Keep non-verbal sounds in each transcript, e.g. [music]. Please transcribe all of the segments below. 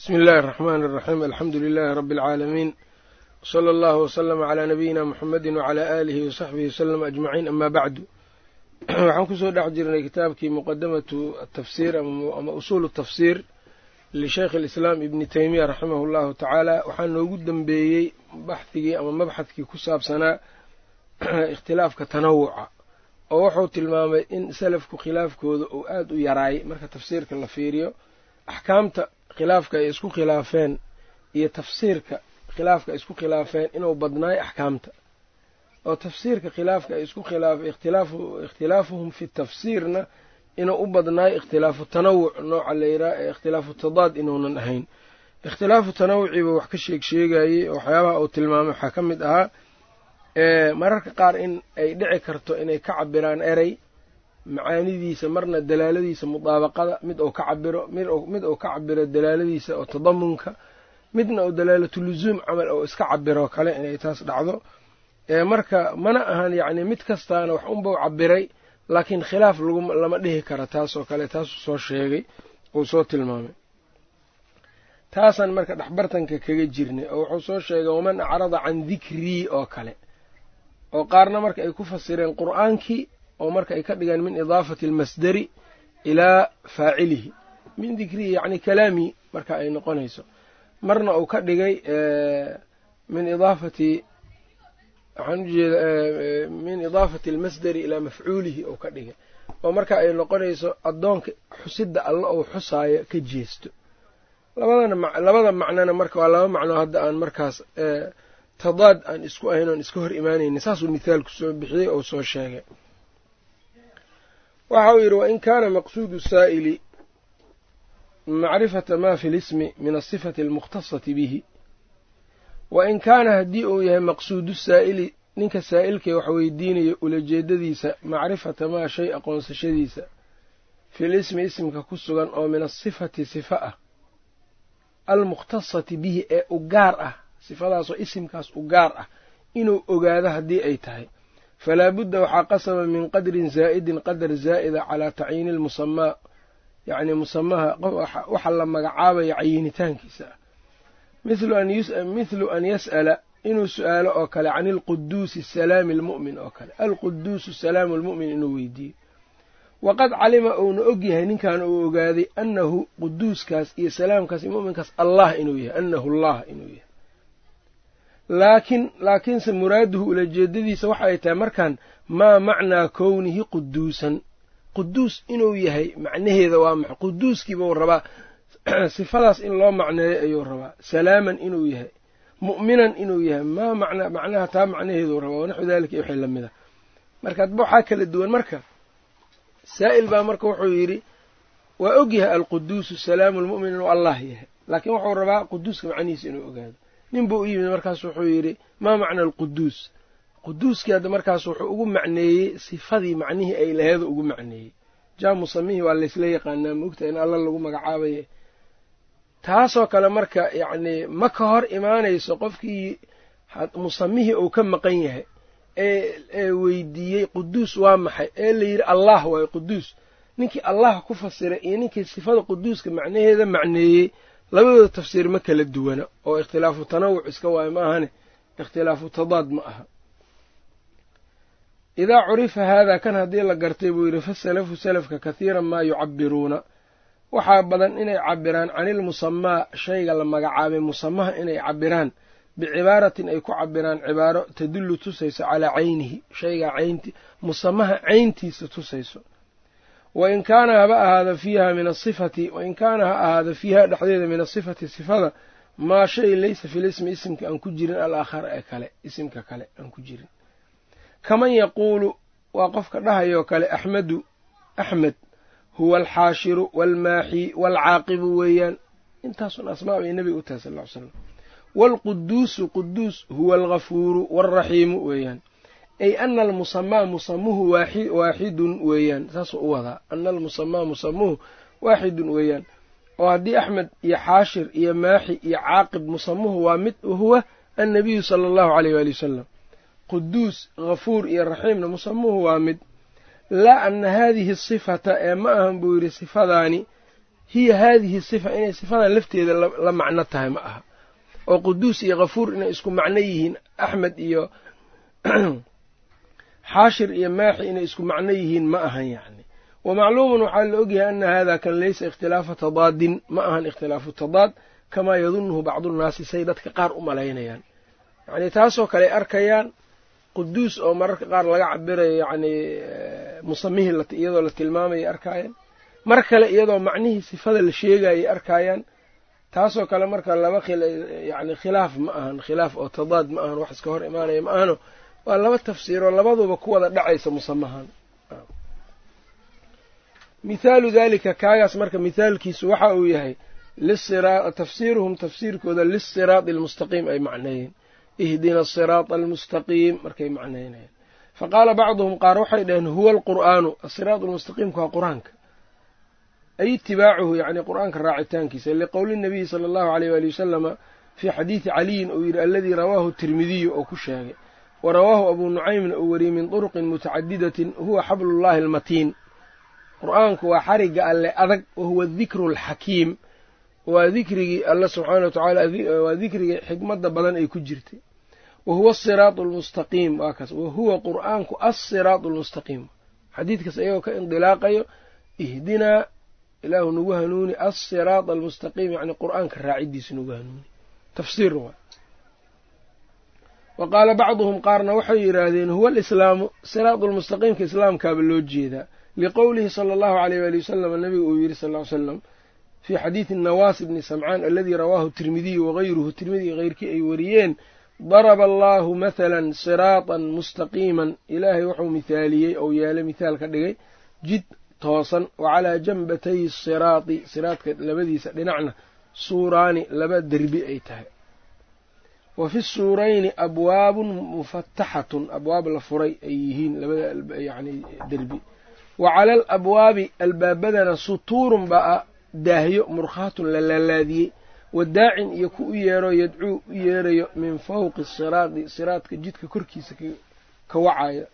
bsmi اllahi الرحmn الرaxيm alxamdu lilahi rbi اlcaalamiin wslى اllah wslma عlى nabiyina mxamedi wعlى alihi wsaxbihi wslm ajmaciin ama bacdu [clears throat] waxaan kusoo dhex jirnay kitaabkii muqadamatu atafsir ama usul tafsir lisheikh اlislaam ibni teymiya raximah اllahu tacaala waxaa noogu dembeeyey baxhigii ama mabxadkii ku saabsanaa [clears throat] ikhtilaafka tanawuca oo wuxuu tilmaamay in salafku khilaafkooda uu aada u yaraay marka tafsiirka la fiiriyo axkaamta khilaafka ay isku khilaafeen iyo tafsiirka khilaafka ay isku khilaafeen inuu badnaay axkaamta. Oo tafsiirka khilaafka ay isku ikhtilaafuhum fi tafsiirna inuu u badnaay ikhtilaafu tanawuc nooca la yidhaha ee ikhtilaafu tadaad inuunan ahayn. Ikhtilaafu tanawuciiba wax ka sheeg sheegayey waxyaabaha uu tilmaamay waxaa ka mid ahaa mararka qaar in ay dhici karto inay ka cabiraan erey macaanidiisa marna dalaaladiisa mudaabaqada mid uu ka cabiro mid uu ka cabiro dalaaladiisa oo tadamunka midna uu dalaalatuluzuum camal oo iska cabiro kale inay taas dhacdo. Marka mana ahan yacni mid kastaana wax unbau cabiray laakiin khilaaf lama dhihi kara taasoo kale taasuu soo sheegay uu soo tilmaamay. Taasaan marka dhexbartanka kaga jirnay oo wuxuu soo sheegay waman acrada can dikrii oo kale. Oo qaarna marka ay ku fasireen qur'aankii oo marka ay ka dhigeen min idaafati almasdari ilaa faacilihi. Min dikrihi yacni kalaamii marka ay noqonayso. Marna uu ka dhigay min idaafati waxaan ujeeda min idaafati almasdari ilaa mafcuulihi ou ka dhigay. Oo marka ay noqonayso addoonka xusidda alla ou xusaayo ka jeesto. Labada macnona marka waa laba macnoo hadda aan markaas tadaad aan isku ahayn oon iska hor imaanaynin. Saasuu mithaalku soo bixiyey ou soo sheegay waxa uu yidhi wain kaana maqsuudu saa'ili macrifata ma fi lismi min asifati almukhtasati bihi. Wain kaana haddii uu yahay maqsuudu saa'ili ninka saa'ilkee wax weydiinayo ulajeedadiisa macrifata maa shay aqoonsashadiisa fil ismi isimka ku sugan oo min asifati sifa ah almukhtasati bihi ee u gaar ah sifadaasoo isimkaas u gaar ah inuu ogaado haddii ay tahay falaa budda waxaa qasaba min qadrin zaa'idin qadar zaa'ida calaa tacyiini lmusamaa yacni musamaha waxa la magacaabaya cayinitaankiisa ah mithlu an yas'ala inuu su'aalo oo kale can ilquduusi salaami almu'min oo kale alquduusu salaamu lmu'min inuu weydiiyo waqad calima uuna og yahay ninkan uu ogaaday annahu quduuskaas iyo salaamkaas iyo mu'minkaas allah inuu yahay annahu allah inuu yahay laakiin laakiinse muraaduhu ulajeedadiisa waxa ay tahay markaan maa macnaa kownihi quduusan. Quduus inuu yahay macnaheeda waa maxay quduuskiibau rabaa. [clears throat] Sifadaas in loo macneeyo ayuu rabaa. Salaaman inuu yahay. Mu'minan inuu yahay. Maa macnaa macnaha taa macnaheeduu rabaa. Wanaxu daalika iyo wixii la mid a marka adba waxaa kala duwan marka saa'il baa marka wuxuu yidhi waa og yahay alquduusu salaamu lmu'min inuu allah yahay. Laakiin wuxuu rabaa quduuska macnihiisa inuu ogaado nin buu u yimid markaas wuxuu yidhi maa macna alquduus? Quduuskii hadda markaas wuxuu ugu macneeyey sifadii macnihii ay laheedu ugu macneeyey. Jaa musamihii waa laysla yaqaanaa maogta in alla lagu magacaabaye taasoo kale marka yacnii ma ka hor imaanayso qofkii musamihii uu ka maqan yahay ee weydiiyey quduus waa maxay? Ee la yidhi allah waayo quduus. Ninkii allah ku fasiray iyo ninkii sifada quduuska macnaheeda macneeyey labadooda tafsiir ma kala duwana oo ikhtilaafu tanawuc iska waayo ma ahane ikhtilaafu tadaad ma aha. Idaa curifa haadaa kan haddii la gartay buu yidhi fasalafu salafka kathiiran maa yucabiruuna waxaa badan inay cabiraan canilmusamaa shayga la magacaabay musamaha inay cabiraan bicibaaratin ay ku cabiraan cibaaro tadullu tusayso calaa caynihi shaygaa caynti musamaha cayntiisa tusayso wain kaana haba ahaada fiiha min asifati wain kaana ha ahaada fiiha dhexdeeda min asifati sifada maa shay laysa fil ismi isimka aan ku jirin alaakhar ee kale isimka kale aan ku jirin kaman yaquulu waa qofka dhahayoo kale axmedu axmed huwa alxaashiru waalmaaxi waalcaaqibu weeyaan intaasun asmaa bay nebiga u tahay sal ll ly slam waalquduusu quduus huwa alghafuuru waalraxiimu weeyaan ay ana almusamaa musamuhu waaxidun weeyaan. Saasuu u wadaa. Ana almusamaa musamuhu waaxidun weeyaan. Oo haddii axmed iyo xaashir iyo maaxi iyo caaqib musamuhu waa mid huwa annabiyu sala allahu aleyh waali wasalam quduus ghafuur iyo raxiimna musamuhu waa mid. Laa ana haadihi asifata ee ma ahan buu yidhi sifadaani hiya haadihi sifa inay sifadan lafteeda la macno tahay ma aha. Oo quduus iyo kafuur inay isku macno yihiin axmed iyo [clears throat] xaashir iyo maaxi inay isku macno yihiin ma ahan yacni. Wa macluumun waxaa la ogyahay ana hada kan laysa ikhtilaafa tadaadin ma ahan ikhtilaafu tadaad kamaa yadunuhu bacdunnaasi say dadka qaar u malaynayaan. Yacni taasoo kale ay arkayaan quduus oo mararka qaar laga cabirayo yacni musamihii iyadoo la tilmaamayay arkaayaan mar kale iyadoo macnihii sifada la sheegayay arkaayaan taasoo kale marka laba yani khilaaf ma ahan khilaaf oo tadaad ma ahan wax iska hor imaanaya ma ahano waa laba tafsiiroo labaduba ku wada dhacaysa musamahan. Mithaalu dalika kaagaas marka mithaalkiisu waxa uu yahay tafsiiruhum tafsiirkooda lisiraadi almustaqiim ay macneeyeen ihdina asiraata almustaqiim markay macneynayeen faqaala bacduhum qaar waxay dhaheen huwa alqur'aanu asiraat almustaqiimka waa qur'aanka. Ay itibaacuhu yacni qur'aanka raacitaankiisa liqowli nabiyi sala allahu aleyh waali wasalama fii xadiidi caliyin uu yidhi aladii rawaahu tirmidiyu oo ku sheegay wa rawaahu abuu nucaymna uu wariyey min turuqin mutacadidatin huwa xablullahi almatiin qur'aanku waa xarigga alle adag wa huwa dikru alxakiim waa dikrigii alle subxaana wa tacaala waa dikrigii xikmadda badan ay ku jirtay wa huwa asiraatu almustaqiim waa kaas wa huwa qur'aanku assiraatu almustaqiim xadiidkaas ayagoo ka indilaaqayo ihdinaa ilaahu nagu hanuuni assiraata almustaqiim yacni qur'aanka raaciddiisa nagu hanuuni tafsiir waa wa qaala bacduhum qaarna waxay yidhaahdeen huwa alislaamu siraatu lmustaqiimka islaamkaaba loo jeedaa liqowlihi sala allahu aleyh waali wasalam nabiga uu yidhi sal slam fii xadiidi nawaas bni samcaan aladii rawaahu tirmidiyu wagayruhu tirmidi keyrkii ay wariyeen daraba allaahu mathalan siraatan mustaqiiman ilaahay wuxuu mithaaliyey ou yeelay mithaal ka dhigay jid toosan wa calaa janbatay siraati siraadka labadiisa dhinacna suuraani laba derbi ay tahay wa fi suurayni abwaabun mufataxatun abwaab la furay ay yihiin labada yani derbi. Wa cala alabwaabi albaabadana sutuurun baa daahyo murkhaatun la laalaadiyey. Wadaacin iyo ku u yeero yadcuu u yeerayo min fawqi siraadi siraadka jidka korkiisa ka wacaya.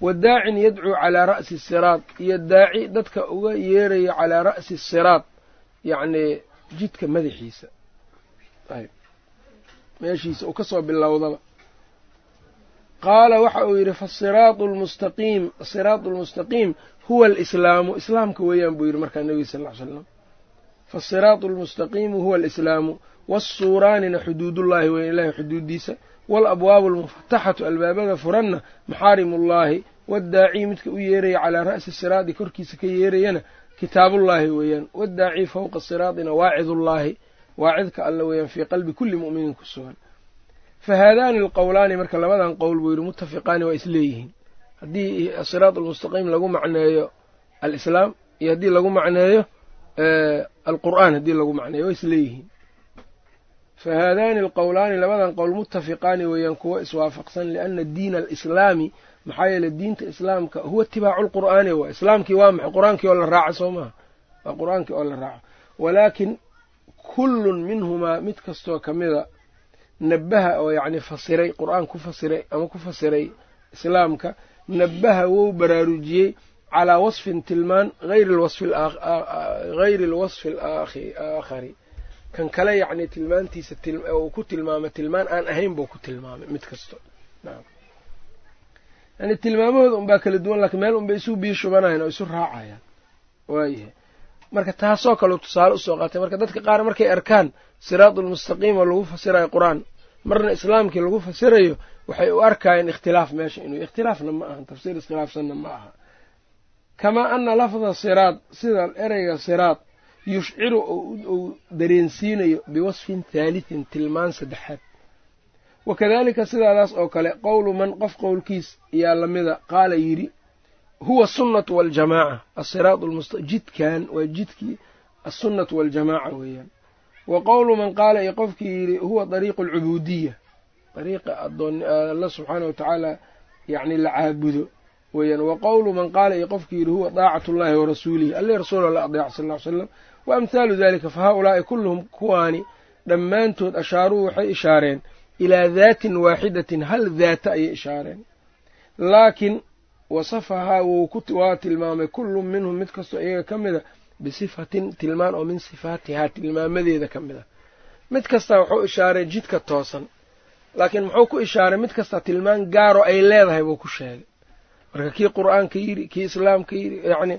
Wadaacin yadcuu calaa ra'si siraad iyo daaci dadka uga yeerayo calaa ra'si siraad yacnii jidka madaxiisa meeshiisa uu ka soo bilowdaba. Qaala waxa uu yidhi fasiraatu lmustaqiim asiraatu almustaqiim huwa alislaamu. Islaamka weeyaan buu yidhi markaa nebiga sal ly slam faasiraatu almustaqiimu huwa alislaamu waasuuraanina xuduudullaahi weyn ilaahay xuduuddiisa waalabwaabu almufataxatu albaabada furanna maxaarimullaahi waaddaacii midka u yeeraya calaa ra'si siraadi korkiisa ka yeerayana kitaabullaahi weeyaan waaddaacii fowqa siraadina waacidullaahi waacidka alle weeyaan fii qalbi kulli mu'minin ku sugan. Fa haadaani alqowlaani marka labadan qowl buu yidhi mutafiqaani waa isleeyihiin. Haddii asiraat almustaqiim lagu macneeyo alislaam iyo haddii lagu macneeyo alqur'aan haddii lagu macneeyo waa isleeyihiin. Fa haadaani alqowlaani labadan qowl mutafiqaani weeyaan kuwo iswaafaqsan liana diina alislaami maxaa yeeley diinta islaamka huwa itibaacu lqur'aani waa islaamkii waa maxay? Qur'aankii oo la raaco soo maha waa qur'aankii oo la raaco. Walaakin kullun minhumaa mid kastoo ka mida nabaha oo yacni fasiray qur'aan ku fasiray ama ku fasiray islaamka nabaha wou baraarujiyey calaa wasfin tilmaan hayri alwasfi alaakhari kan kale yacni tilmaantiisa uu ku tilmaamay tilmaan aan ahayn buu ku tilmaamay mid kasto yani tilmaamahooda unbaa kala duwan laakiin meel unbay isu biyo shubanayan oo isu raacayaan. Waayahay marka taasoo kaleu tusaale u soo qaatay marka dadka qaar markay arkaan siraatu almustaqiim oo lagu fasirayo qur'aan marna islaamkii lagu fasirayo waxay u arkayeen ikhtilaaf meesha inuu ikhtilaafna ma aha tafsiir iskhilaafsanna ma aha. Kamaa ana lafda siraad sida ereyga siraad yushciru uu dareensiinayo biwasfin thaalithin tilmaan saddexaad. Wakadalika sidaadaas oo kale qowlu man qof qowlkiis ayaa lamida qaala yidhi huwa sunnatu waljamaaca asiraat jidkan waa jidkii assunnatu waljamaaca weeyaan wa qowlu man qaala iyo qofkii yidhi huwa dariiqu alcubuudiya dariiqa alla subxaana watacaala yacni la caabudo weeyaan wa qowlu man qaala iyo qofkii yidhi huwa daacatu llahi wa rasuulihi alle rasuula la adeeco sal ly slam wa amhaalu dalika fa haa-ulaa'i kulluhum kuwaani dhammaantood ashaaruu waxay ishaareen ilaa daatin waaxidatin hal daata ayay ishaareen laakiin wasafahaa waa tilmaamay kullu minhum mid kastoo iyaga ka mida bisifatin tilmaan oo min sifaatihaa tilmaamadeeda ka mid ah mid kasta wuxuu ishaaray jidka toosan laakiin muxuu ku ishaaray mid kasta tilmaan gaaro ay leedahay buu ku sheegay marka kii qur'aanka yidhi kii islaamka yidhi yacni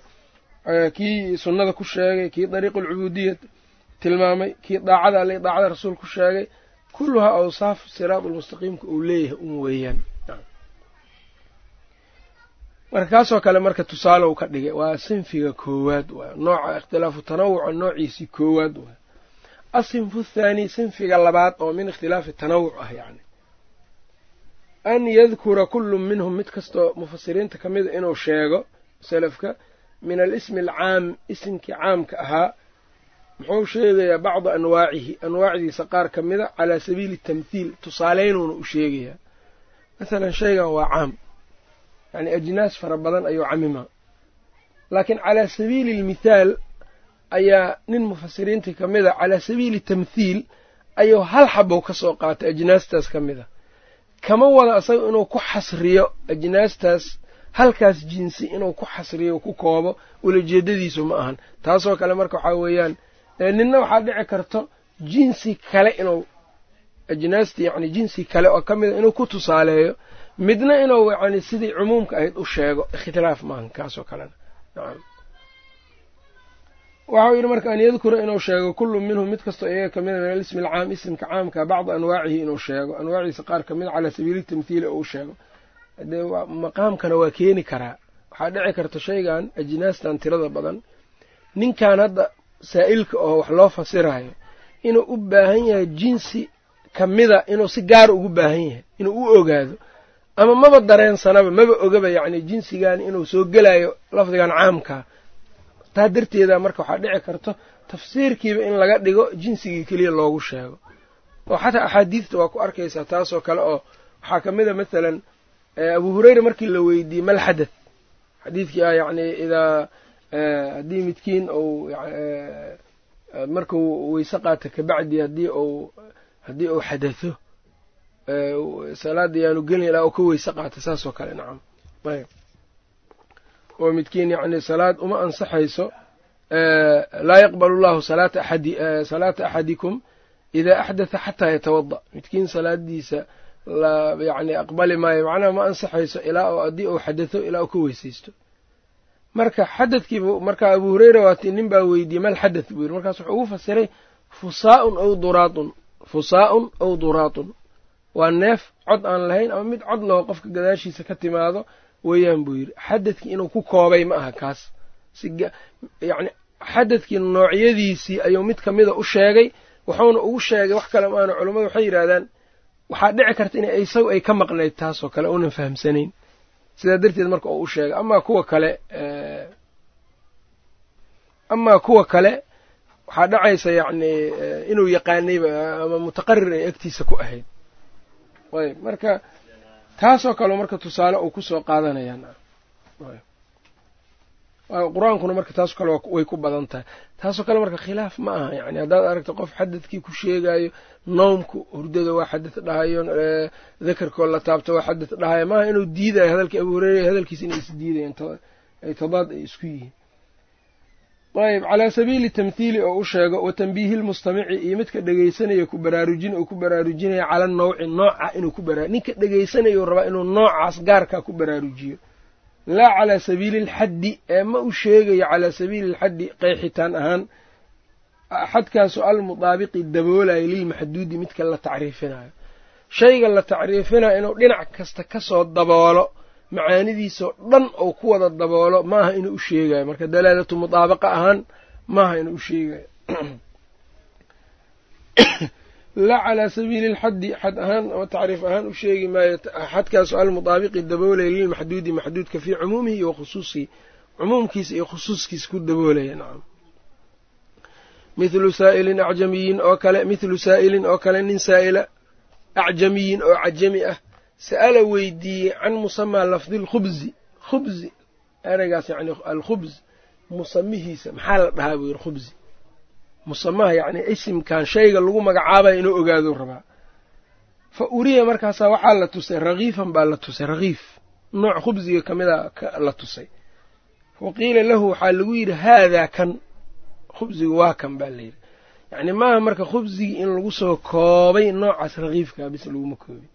kii sunnada ku sheegay kii dariiqu alcubuudiya tilmaamay kii daacada alle daacada rasuul ku sheegay kulluhaa awsaaf siraad ulmustaqiimka uu leeyahay un weeyaan marka kaasoo kale marka tusaalow ka dhigay waa sinfiga koowaad waay nooca ikhtilaafu tanawuca noociisii koowaad waay asinfu thaani sinfiga labaad oo min ikhtilaafi tanawuc ah yacni an yadkura kullu minhum mid kastoo mufasiriinta ka mida inuu sheego salafka min alismi alcaam isimkii caamka ahaa muxuu sheegayaa bacda anwaacihi anwaacdiisa qaar ka mida calaa sabiili tamthiil tusaaleynuuna u sheegayaa. Masalan shaygan waa caam yacni ajnaas fara badan ayuu camimaa laakiin calaa sabiili almithaal ayaa nin mufasiriintii ka mid a calaa sabiili tamthiil ayuu hal xabow ka soo qaatay ajnaastaas ka mid a kama wada asaga inuu ku xasriyo ajnaastaas halkaas jinsi inuu ku xasriyo ku koobo ulajeedadiisu ma ahan taasoo kale marka waxaa weeyaan ninna waxaa dhici karto jinsi kale inuu ajnaasti yacni jinsi kale oo ka mid a inuu ku tusaaleeyo midna inuu yacni sidii cumuumka ahayd u sheego ikhtilaaf maahan kaasoo kalena nacam waxau yidhi marka an yadkura inuu sheego kullu minhum mid kastoo iyaga ka mida min alismi alcaam isimka caamka bacda anwaacihi inuu sheego anwaacdiisa qaar ka mid calaa sabiili tamthiili oo u sheego dee maqaamkana waa keeni karaa. Waxaa dhici karta shaygan ajnaastan tirada badan. Ninkan hadda saa'ilka oo wax loo fasirayo inuu u baahan yahay jinsi ka mida inuu si gaara ugu baahan yahay inuu u ogaado ama maba dareensanaba maba ogaba yacni jinsigan inuu soo gelayo lafdigan caamkaa taa darteeda marka waxaa dhici karto tafsiirkiiba in laga dhigo jinsigii keliya loogu sheego. Oo xataa axaadiidta waa ku arkaysaa taasoo kale oo waxaa ka mid a mathalan abu hureyra markii la weydiiyey mal xadath xadiidkii ah yacni idaa haddii midkiin ou markuu weyse qaata kabacdi haddii ou haddii uu xadatho salaada yaanu gelin ilaa uu ka weyse qaata saasoo kale nacam. Ayb. Oo midkiin yacni salaad uma ansaxayso laa yaqbalu llahu salaata axadi salaata axadikum idaa axdatha xataa yatawada midkiin salaadiisa yacni aqbali maayo macnaha ma ansaxayso ilaa oo haddii uu xadatho ilaa uu ka weysaysto. Marka xadadkiibu marka abu hureyra waati nin baa weydiiyey mal xadath? buu yidhi. Markaas wuxuu ugu fasiray fusaa'un aw duraatun fusaa'un aw duraatun waa neef cod aan lahayn ama mid cod laho qofka gadaashiisa ka timaado weeyaan buu yidhi. Xadadkii inuu ku koobay ma aha kaas. Yacni xadadkii noocyadiisii ayuu mid ka mida u sheegay. Wuxuuna ugu sheegay wax kale maana culammadu waxay yidhahdaan waxaa dhici karta in isagu ay ka maqnayd taasoo kale uunan fahamsanayn. Sidaa darteed marka uu u sheegay amaa kuwa kale amaa kuwa kale waxaa dhacaysa yacni inuu yaqaanayba ama mutaqarir ay agtiisa ku ahayd ayb marka taasoo kale marka tusaale uu ku soo qaadanayaan. Qur'aankuna marka taasoo kale way ku badan tahay. Taasoo kale marka khilaaf ma aha yani haddaad aragto qof xadadkii ku sheegayo noomku hurdada waa xadad dhahayo dakarkoo la taabto waa xadad dhahayo maaha inuu diidayo hadalkii abu hureyra hadalkiisa inay is diidayaan ay tobaad ay isku yihiin ayb calaa sabiili tamthiili oo u sheego wa tanbiihi lmustamici iyo midka dhegeysanaya ku baraarujin uu ku baraarujinaya cala nawci nooca inuu ku bara ninka dhegeysanayou rabaa inuu noocaas gaarkaa ku baraarujiyo. Laa calaa sabiili alxaddi ee ma u sheegayo calaa sabiili alxaddi qeexitaan ahaan xadkaasoo almudaabiqi daboolayo lilmaxduudi midka la tacriifinayo. Shayga la tacriifinayo inuu dhinac kasta ka soo daboolo macaanidiisoo dhan ou ku wada daboolo maaha inuu u sheegayo marka dalaalatu mudaabaqa ahaan maaha inuu u sheegayo [coughs] laa calaa sabiili alxaddi xad ahaan ama tacriif ahaan u sheegi maayo xadkaasoo almudaabiqi daboolaya lilmaxduudi maxduudka fii cumuumihi iyo khusuusihi cumuumkiisa iyo khusuuskiisa ku daboolaya nacam mithlu saa'ilin acjamiyin oo kale mithlu saa'ilin oo kale nin saa'ila acjamiyin oo cajami ah sa'ala weydiiyey can musamaa lafdi lkhubzi khubzi ereygaas yani alkhubz musamihiisa maxaa la dhahaa buu yidhi khubzi musamaha yacni isimkan shayga lagu magacaabayo inuu ogaadou rabaa fa uriya markaasaa waxaa la tusay rakiifan baa la tusay rakiif nooc khubsiga ka mida la tusay wa qiila lahu waxaa lagu yidhi haadaa kan khubsigu waa kan baa layidhi yacni maaha marka khubsigii in lagu soo koobay noocaas rakiifkaa bis laguma koobin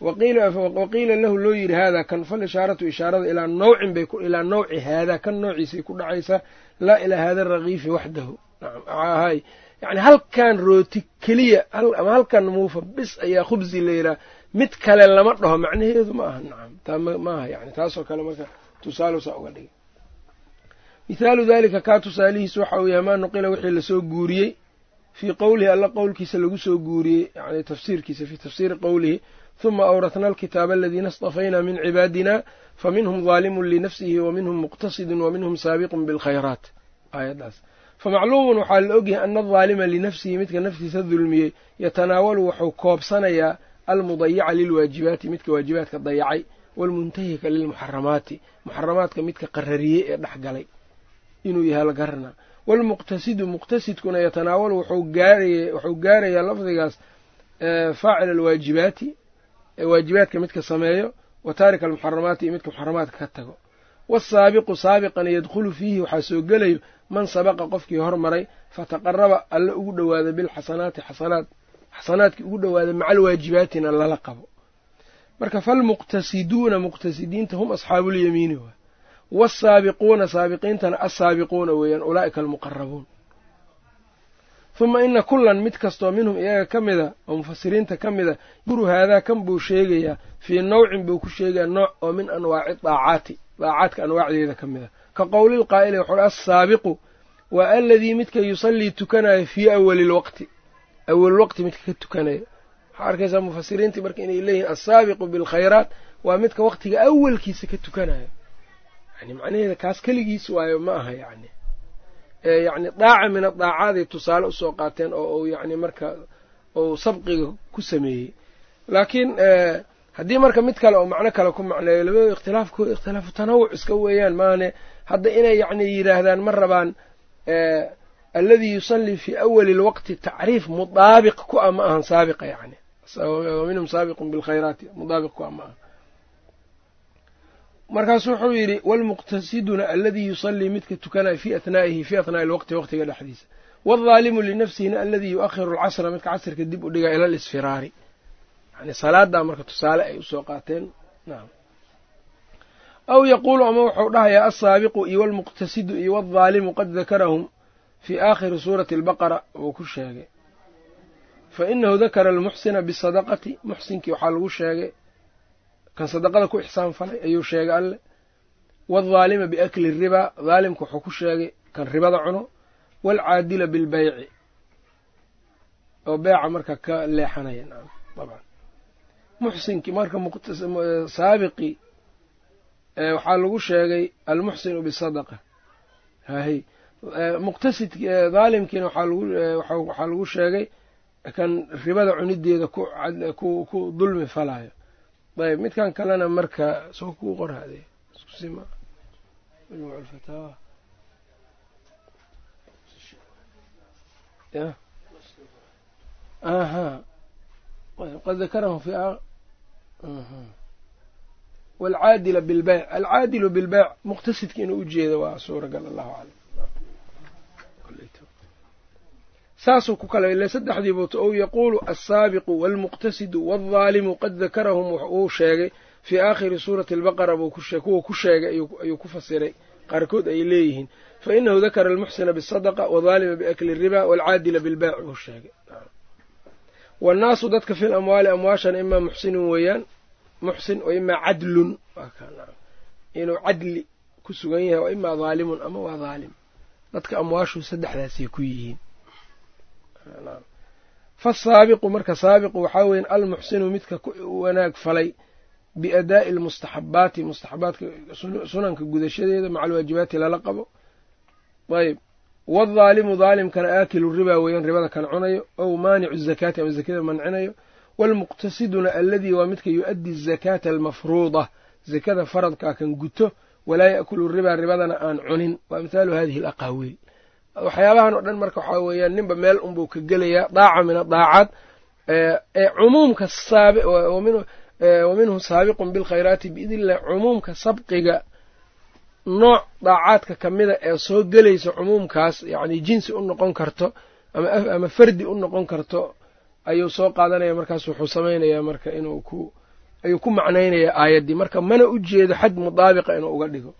waqiila lahu loo yidhi haadaa kan fal ishaaratu ishaarada ilaa nawcin bay ilaa nawci haadaa kan noociisay ku dhacaysaa laa ilaa haada rakiifi waxdahu hay yani halkan rooti keliya ama halkan muufa bis ayaa khubsi la yidhaha mid kale lama dhaho macnaheedu ma aha nacam taa maaha yani taasoo kale marka tusaalusaa uga dhigay mithaalu dalika kaa tusaalihiis waxa uu yahay maa nuqila wixii la soo guuriyey fii qowlihi alla qowlkiisa lagu soo guuriyey yani tafsiirkiisa fii tafsiiri qowlihi huma awratna alkitaaba aladiina istafayna min cibaadina faminhum daalimun linafsihi waminhum muqtasidun waminhum saabiqun bilkhayraat aayaddaas famacluumun waxaa la ogyahay ana adaalima linafsihi midka naftiisa dulmiyey yatanaawalu wuxuu koobsanayaa almudayica lilwaajibaati midka waajibaadka dayacay waalmuntahika lilmuxaramaati muxaramaadka midka qarariyey ee dhex inuu yahay la garanaa waalmuqtasidu muqtasidkuna yatanaawalu wuxuu gaarayaa lafdigaas faacil alwaajibaati waajibaadka midka sameeyo wa taarika almuxaramaati iyo midka muxaramaadka ka tago. Wasaabiqu saabiqana yadkhulu fiihi waxaa soo gelayo man sabaqa qofkii hormaray fataqaraba alla ugu dhowaada bilxasanaati xasanaad xasanaadkii ugu dhowaada maca alwaajibaatina lala qabo. Marka falmuqtasiduuna muqtasidiinta hum asxaabuulyamiini waay waasaabiquuna saabiqiintana assaabiquuna weeyaan ulaa'ika almuqarabuun huma ina kullan mid kastoo minhum iyaga ka mida oo mufasiriinta ka mida yuru haadaa kan buu sheegayaa fii nawcin buu ku sheegayaa nooc oo min anwaaci daacaati daacaadka anwaacdeeda ka mid a ka qowlilqaa'ili wuxuuhi assaabiqu waa aladii midka yusallii tukanayo fii awali lwaqti awalwaqti midka ka tukanaya waxaa arkaysaa mufasiriintii marka inay leeyihiin assaabiqu bilkhayraat waa midka waqtiga awalkiisa ka tukanayo yani macnaheeda kaas keligiis waayo ma aha yani yani daaca min adaacaday tusaale u soo qaateen oo uu yani marka uu sabqiga ku sameeyey. Laakiin haddii marka mid kale oo macno kale ku macneeyo labadooda ikhtilaafkooda ikhtilaafu tanawuc iska weeyaan maane hadda inay yacni yidhaahdaan ma rabaan alladii yusallii fii awali lwaqti tacriif mudaabiq ku ah ma ahan saabiqa yani minhum saabiqun bilkhayraati mudaabiq ku ah ma aha markaasu wuxuu yidhi waalmuqtasiduna aladii yusallii midka tukanayo fii athnaa'ihi fii athnaa'i lwaqti waqtiga dhexdiisa. Waadaalimu linafsihina aladii yu'akhiru alcasra midka casrka dib u dhigaa ila alisfiraari. Yani salaadaa marka tusaale ay u soo qaateen. Nacam aw yaquulu ama wuxuu dhahayaa alsaabiqu iyo walmuqtasidu iyo waadaalimu qad dakarahum fii aakhiri suurati albaqara wuu ku sheegay. Fa inahu dakara almuxsina bisadaqati muxsinkii waxaa lagu sheegay kan sadaqada ku ixsaan falay ayuu sheegay alle. Waaldaalima biakli ribaa daalimka wuxuu ku sheegay kan ribada cuno. Waalcaadila bilbeyci oo beeca marka ka leexanaya nacam dabcan. Muxsinkii marka saabiqii waxaa lagu sheegay almuxsinu bisadaqa hahy muqtasid daalimkiina waxaa lagu sheegay kan ribada cunideeda ku dulmi falaayo ayb midkan kalena marka soo kuu ya. Aha. Qad dakarahum fi waalcaadila bilbeyc alcaadilu bilbeyc muqtasidka inuu ujeeda waa suuragal allahu aclam saasuu ku kala ile saddexdii buuta ou yaquulu alsaabiqu waalmuqtasidu waaldhaalimu qad dakarahum uu sheegay fii aakhiri suurati albaqara kuwa ku sheegay ayuu ku fasiray. Qaarkood ay leeyihiin fa inahu dakara almuxsina bisadaqa wadaalima biakli riba waalcaadila bilbeyc buu sheegay. Waannaasu dadka fi lamwaali amwaashan imaa muxsinun weeyaan muxsin wa imaa cadlun inuu cadli ku sugan yahay wa imaa dhaalimun ama waa dhaalim dadka amwaashu saddexdaasay ku yihiin fasaabiqu marka saabiqu waxaa weyan almuxsinu midka wanaag falay biadaa'i almustaxabaati mustaxabaadka sunanka gudashadeeda maca alwaajibaati lala qabo. Ayb waaldhaalimu dhaalimkana aakilu ribaa weeyaan ribada kan cunayo. Ow maanicu zakaati ama zakada mancinayo. Waalmuqtasiduna aladii waa midka yu-addi almafruuda. Zakada faradkaa kan guto walaa yaakulu ribaa ribadana aan cunin. Waa mithaalu hadihi alaqaawiil waxyaabahan oo dhan marka waxaa weeyaan ninba meel unbuu ka gelayaa daaca min adaacaad ee cumuumka wa minhu saabiqun bilkhayraati biidn illah cumuumka sabqiga nooc daacaadka ka mida ee soo gelaysa cumuumkaas yacni jinsi u noqon karto ama fardi u noqon karto ayuu soo qaadanaya markaas wuxuu samaynayaa marka inuu ku ayuu ku macnaynayaa aayaddii. Marka mana u jeedo xad mudaabiqa inuu uga dhigo.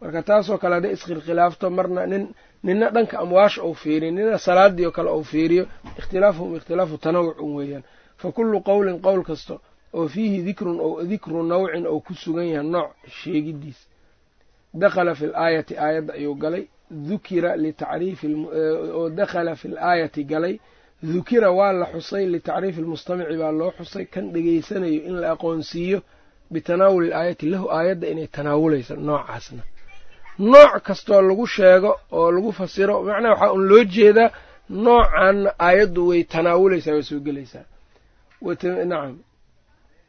Marka taasoo kale hadday iskhilkhilaafto marna nin nina dhanka amwaasha ou fiiriyo nina salaadii oo kale ou fiiriyo ikhtilaafuhum ikhtilaafu tanawucun weeyaan. Fa kullu qowlin qowl kasta oo fiihi dikrun ou dikru nawcin ou ku sugan yahay nooc sheegidiis. Dakhala fi laayati aayadda ayuu galay. Dukira litacriifi oo dakhala fi laayati galay. Dukira waa la xusay litacriifi lmustamici baa loo xusay kan dhegaysanayo in la aqoonsiiyo. Bitanaawuli ilaayati lahu aayadda inay tanaawulaysa noocaasna nooc kastoo lagu sheego oo lagu fasiro macnaha waxaa un loo jeedaa noocanna aayaddu way tanaawulaysaa way soo gelaysaa. Nacam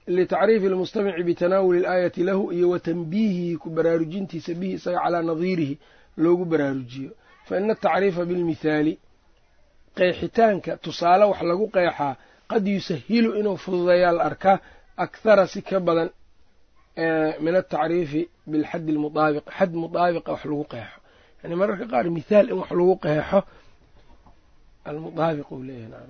litacriifi lmustamici bitanaawuli ilaayati lahu iyo wa tanbiihihi ku baraarujintiisa bihi isaga calaa nadiirihi loogu baraarujiyo. Fa ina atacriifa bilmithaali qeexitaanka tusaale wax lagu qeexaa qad yusahilu inuu fududeeyaa la arkaa akhara si ka badan min atacriifi bilxaddi almudaabiq xad mudaabiqa wax lagu qeexo. Yani mararka qaar mithaal in wax lagu qeexo almudaabiq uu leeyahay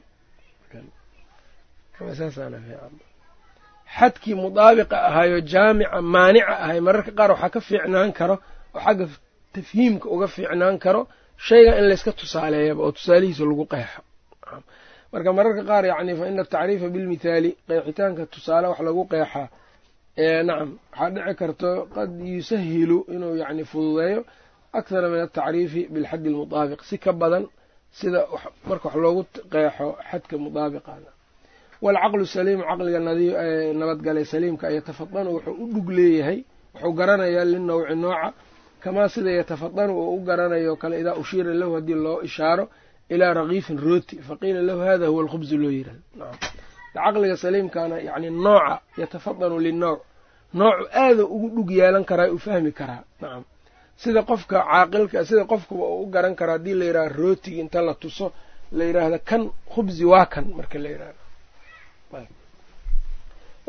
xadkii mudaabiqa ahaayo jaamica maanica ahay mararka qaar waxaa ka fiicnaan karo oo xagga tafhiimka uga fiicnaan karo shayga in layska tusaaleeyaba oo tusaalihiisa lagu qeexo. Marka mararka qaar yani fa ina atacriifa bilmithaali qeexitaanka tusaale wax lagu qeexaa nacam waxaa dhici karto qad yusahilu inuu yani fududeeyo akhara min atacriifi bilxaddi almudaabiq si ka badan sida marka wax loogu qeexo xadka mudaabiqana waalcaqlu saliimu caqliga nabadgalay saliimka yatafadanu wuxuu u dhug leeyahay wuxuu garanayaa linawci nooca kamaa sida yatafadanu uu u garanayo kale idaa ushiira lahu haddii loo ishaaro ilaa rakiifin rooti faqiila lahu hada huwa alkhubzu loo yiraahdo caqliga saliimkana yani nooca yatafadanu linowc noocu aada ugu dhug yeelan karaa u fahmi karaa. Nacam sida qofka caaqilka sida qofkuba uu u garan karo haddii la yidhaha rootigi inta la tuso la yidhaahda kan khubzi waa kan marka la yidhahdo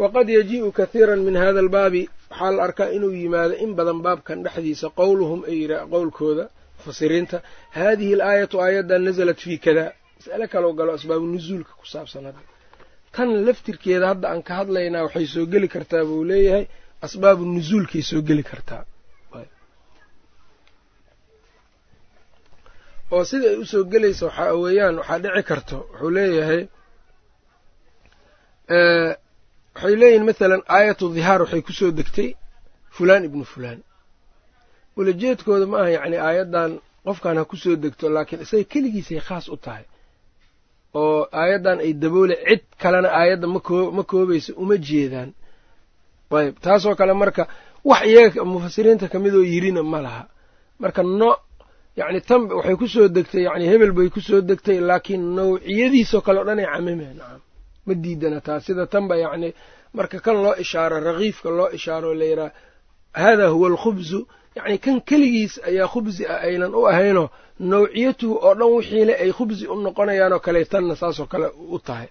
waqad yajii'u kathiira min hada albaabi. Waxaa la arkaa inuu yimaado in badan baabkan dhexdiisa qowluhum qowlkooda mufasiriinta haadihi alaayatu aayaddan nasalat fii kada mas'ale kaloo galo asbaabu nusuulka ku saabsan hadda tan laftirkeeda hadda aan ka hadlaynaa waxay soo geli kartaa buu leeyahay asbaabu nusuulkay soo geli kartaa. Oo sida ay u soo gelaysa waxaa weeyaan waxaa dhici karto wuxuu leeyahay waxay leeyihiin mathalan aayatu dhihaar waxay ku soo degtay fulaan ibnu fulaan. Ulajeedkooda ma aha yacni aayaddan qofkan ha ku soo degto laakiin isaga keligiisay khaas u tahay oo aayaddan ay daboole cid kalena aayadda ma koobaysa uma jeedaan. Ayb taasoo kale marka wax iyaga mufasiriinta kamidoo yirina ma laha. Marka no yacni tan waxay ku soo degtay yani hebel bay ku soo degtay laakiin nawciyadiisoo kale o dhan ay camimeen nacam ma diidana taas sida tanba yacni marka kan loo ishaaro rakiifka loo ishaaro la yidhaha hada huwa alkhubzu. Yacni kan keligiis ayaa khubsi ah aynan u ahaynoo nawciyatuhu oo dhan wixiile ay khubsi u noqonayaanoo kale tanna saasoo kale u tahay.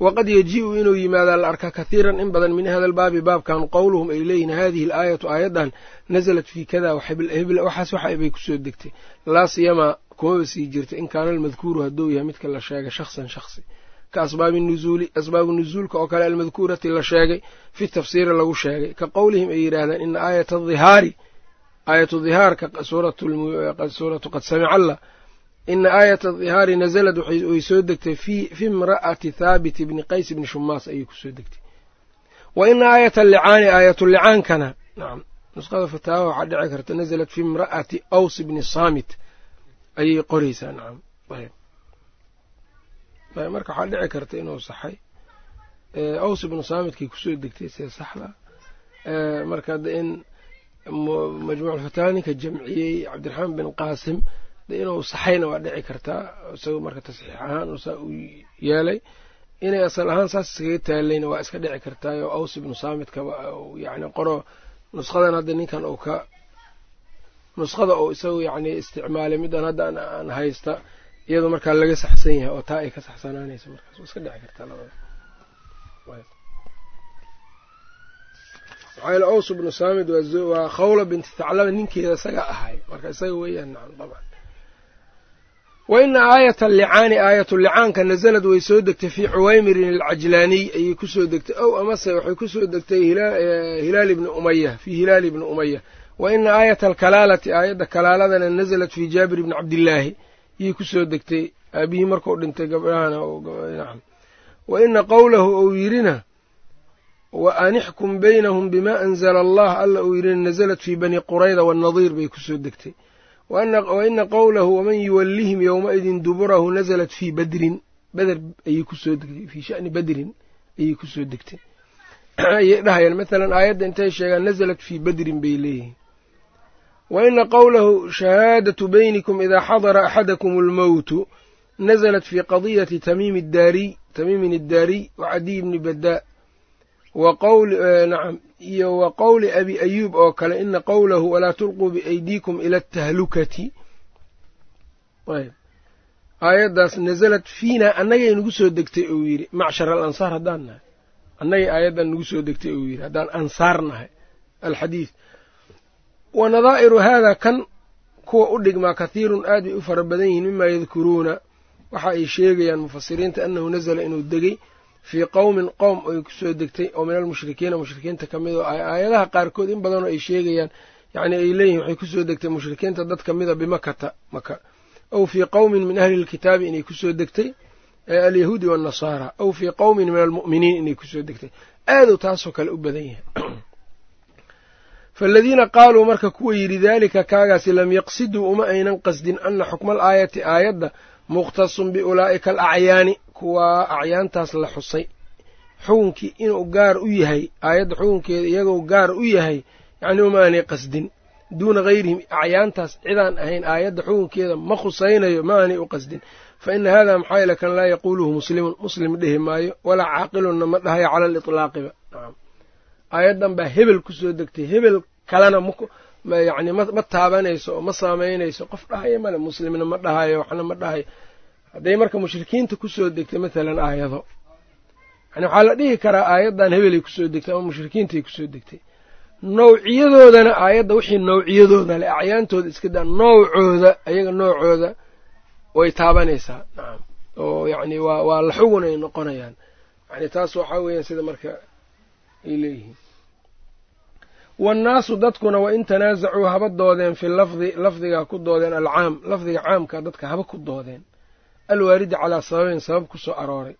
Waqad yajii'u inuu yimaadaa la arkaa kathiiran in badan min hada albaabi baabkan qowluhum ay leeyihiin hadihi alaayatu aayaddan nasalat fii kada waxaas waxa bay ku soo degtay. Laa siyamaa kumaba sii jirta in kaana almadkuuru hadduu yahay midka la sheegay shaksan shaksi ka asbaabi nuzuuli asbaabu nuzuulka oo kale almadkuurati la sheegay fi tafsiiri lagu sheegay. Ka qowlihim ay yidhaahdaan ina aayata dhihaari aayatu dhihaarka suuratu qad samica allah ina aayata dhihaari nazalad way soo degtay fi imra'ati thaabit bni qays bni shumaas ayay ku soo degtay. Wa ina aayata licaani aayatu licaankana nacam nusqada fataawa waxaa dhici karta nazalat fi imra'ati aws bni saamit ayay qoraysaa nacam marka waxaa dhici karta inuu saxay. Aws ibnu saamidkay ku soo degtay sida saxda. Marka de in majmuucfataawa ninka jamciyey cabdiraxmaan bin qaasim. Inuu saxayna waa dhici kartaa isagoo marka tasxiix ahaan saa u yeelay. Inay asal ahaan saas iskaga taalayna waa iska dhici kartaayo aws ibnu saamidkaba yani qoro nusqadan hadda ninkan uu ka nusqada uu isagu yani isticmaalay middan hadda aan haysta iyadoo markaa laga saxsan yahay oo taa ay ka saxsanaanayso markaas. Waa iska dhici kartaa labada maxaa aws bnu saamid waa khawla binti thaclaba ninkeeda isaga ahay. Marka isaga weeyaan nacam dabcan. Wa ina aayata allicaani aayatu licaanka nazalad way soo degtay fii cuwaymirin alcajlaaniy ayay ku soo degtay. Ow amase waxay ku soo degtay hilaal ibni umaya fii hilaali ibni umaya wa ina aayata alkalaalati aayadda kalaaladana nazalat fii jaabir ibni cabdillaahi. Ayay ku soo degtay. Aabihii markuu dhintay gabdhahana wa ina qowlahu ou yirina wa anixkum baynahum bima anzala allah alla uu yirina nazalat fii bani qurayda waannadiir bay ku soo degtay wa ina qowlahu waman yuwallihim yowmaidin duburahu nazalat fii badrin beder ayay ku soo degtay fii shani badrin ayay ku soo degtay ayay dhahayaan mathalan aayadda intay sheegaan nazalat fii badrin bay leeyihiin wa ina qowlahu shahaadatu baynikum idaa xadara axadakum almowtu nazalat fii qadiyati tamiimi daariy tamiimin iddaariy wa cadiy bni badaa iyo wa qowli abi ayuub oo kale ina qowlahu walaa tulquu biaydiikum ila atahlukati aayaddaas nazalat fiina annagay nagu soo degtay uu yidhi macshar alansaar haddaan nahay. Annagay aayaddan nagu soo degtay uu yidhi haddaan ansaar nahay alxadiid wa nadaa'iru haadaa kan kuwa u dhigmaa kathiirun aad bay u fara badan yihiin mimaa yadkuruuna waxa ay sheegayaan mufasiriinta annahu nazala inuu degay fii qowmin qowm ay ku soo degtay oo min almushrikiina mushrikiinta ka mid oo aayadaha qaarkood in badanoo ay sheegayaan yacni ay leeyihiin waxay ku soo degtay mushrikiinta dad ka mida bimakata maka aw fii qowmin min ahli lkitaabi inay ku soo degtay alyahuudi waannasaara aw fii qowmin min almu'miniin inay ku soo degtay. Aaduu taasoo kale u badan yahay. [clears throat] Faaladiina qaaluu marka kuwa yidhi daalika kaagaasi lam yaqsiduu uma aynan qasdin ana xukma al aayati aayadda mukhtasun biulaa'ika alacyaani kuwaa acyaantaas la xusay. Xukunkii inuu gaar u yahay aayadda xukunkeeda iyagoo gaar u yahay yacnii uma aanay qasdin. Duuna hayrihim acyaantaas cidaan ahayn aayadda xukunkeeda ma khusaynayo ma aanay u qasdin. Fa ina hada maxaa yeele kan laa yaquuluhu muslimun muslim dhehi maayo walaa caaqilunna ma dhahayo cala alitlaaqiba nacam aayaddan baa hebel ku soo degtay hebel kalena myacni ma taabanayso oo ma saamaynayso qof dhahaya male muslimna ma dhahayo waxna ma dhahayo hadday marka mushrikiinta ku soo degtay mathalan aayado. Yani waxaa la dhihi karaa aayaddan hebelay ku soo degtay ama mushrikiintay ku soo degtay. Nawciyadoodana aayadda wixii nawciyadooda le acyaantooda iska daa noocooda ayaga noocooda way taabanaysaa. Nacam oo yacni waa waa la ay noqonayaan. Yani taas waxaa weeyaan sida marka ay leeyihiin. Waannaasu dadkuna wa in tanaasacuu haba doodeen fi lafdi lafdigaa ku doodeen alcaam lafdiga caamka dadka haba ku doodeen alwaaridi calaa sababin sabab ku soo arooray.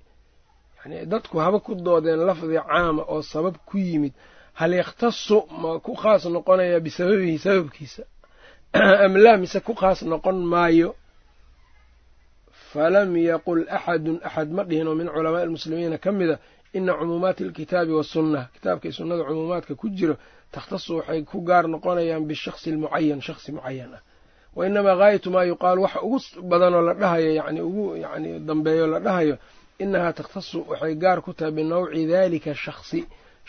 Yani dadku haba ku doodeen lafdi caama oo sabab ku yimid. Hal yakhtasu ma ku khaas noqonaya bisababihi sababkiisa? [clears throat] Am laa mise ku khaas noqon maayo? Falam yaqul axadun axad ma dhihin oo min culamaai almuslimiina ka mida ina cumuumaati alkitaabi wasunna kitaabka iyo sunnada cumuumaadka ku jiro takhtasu waxay ku gaar noqonayaan bishakhsi almucayan shakhsi mucayan ah wa inamaa gaayatu maa yuqaalu waxa ugu badanoo la dhahayo yani ugu yani dambeeyo la dhahayo inahaa takhtasu waxay gaar ku tahay binawci dalika shakhsi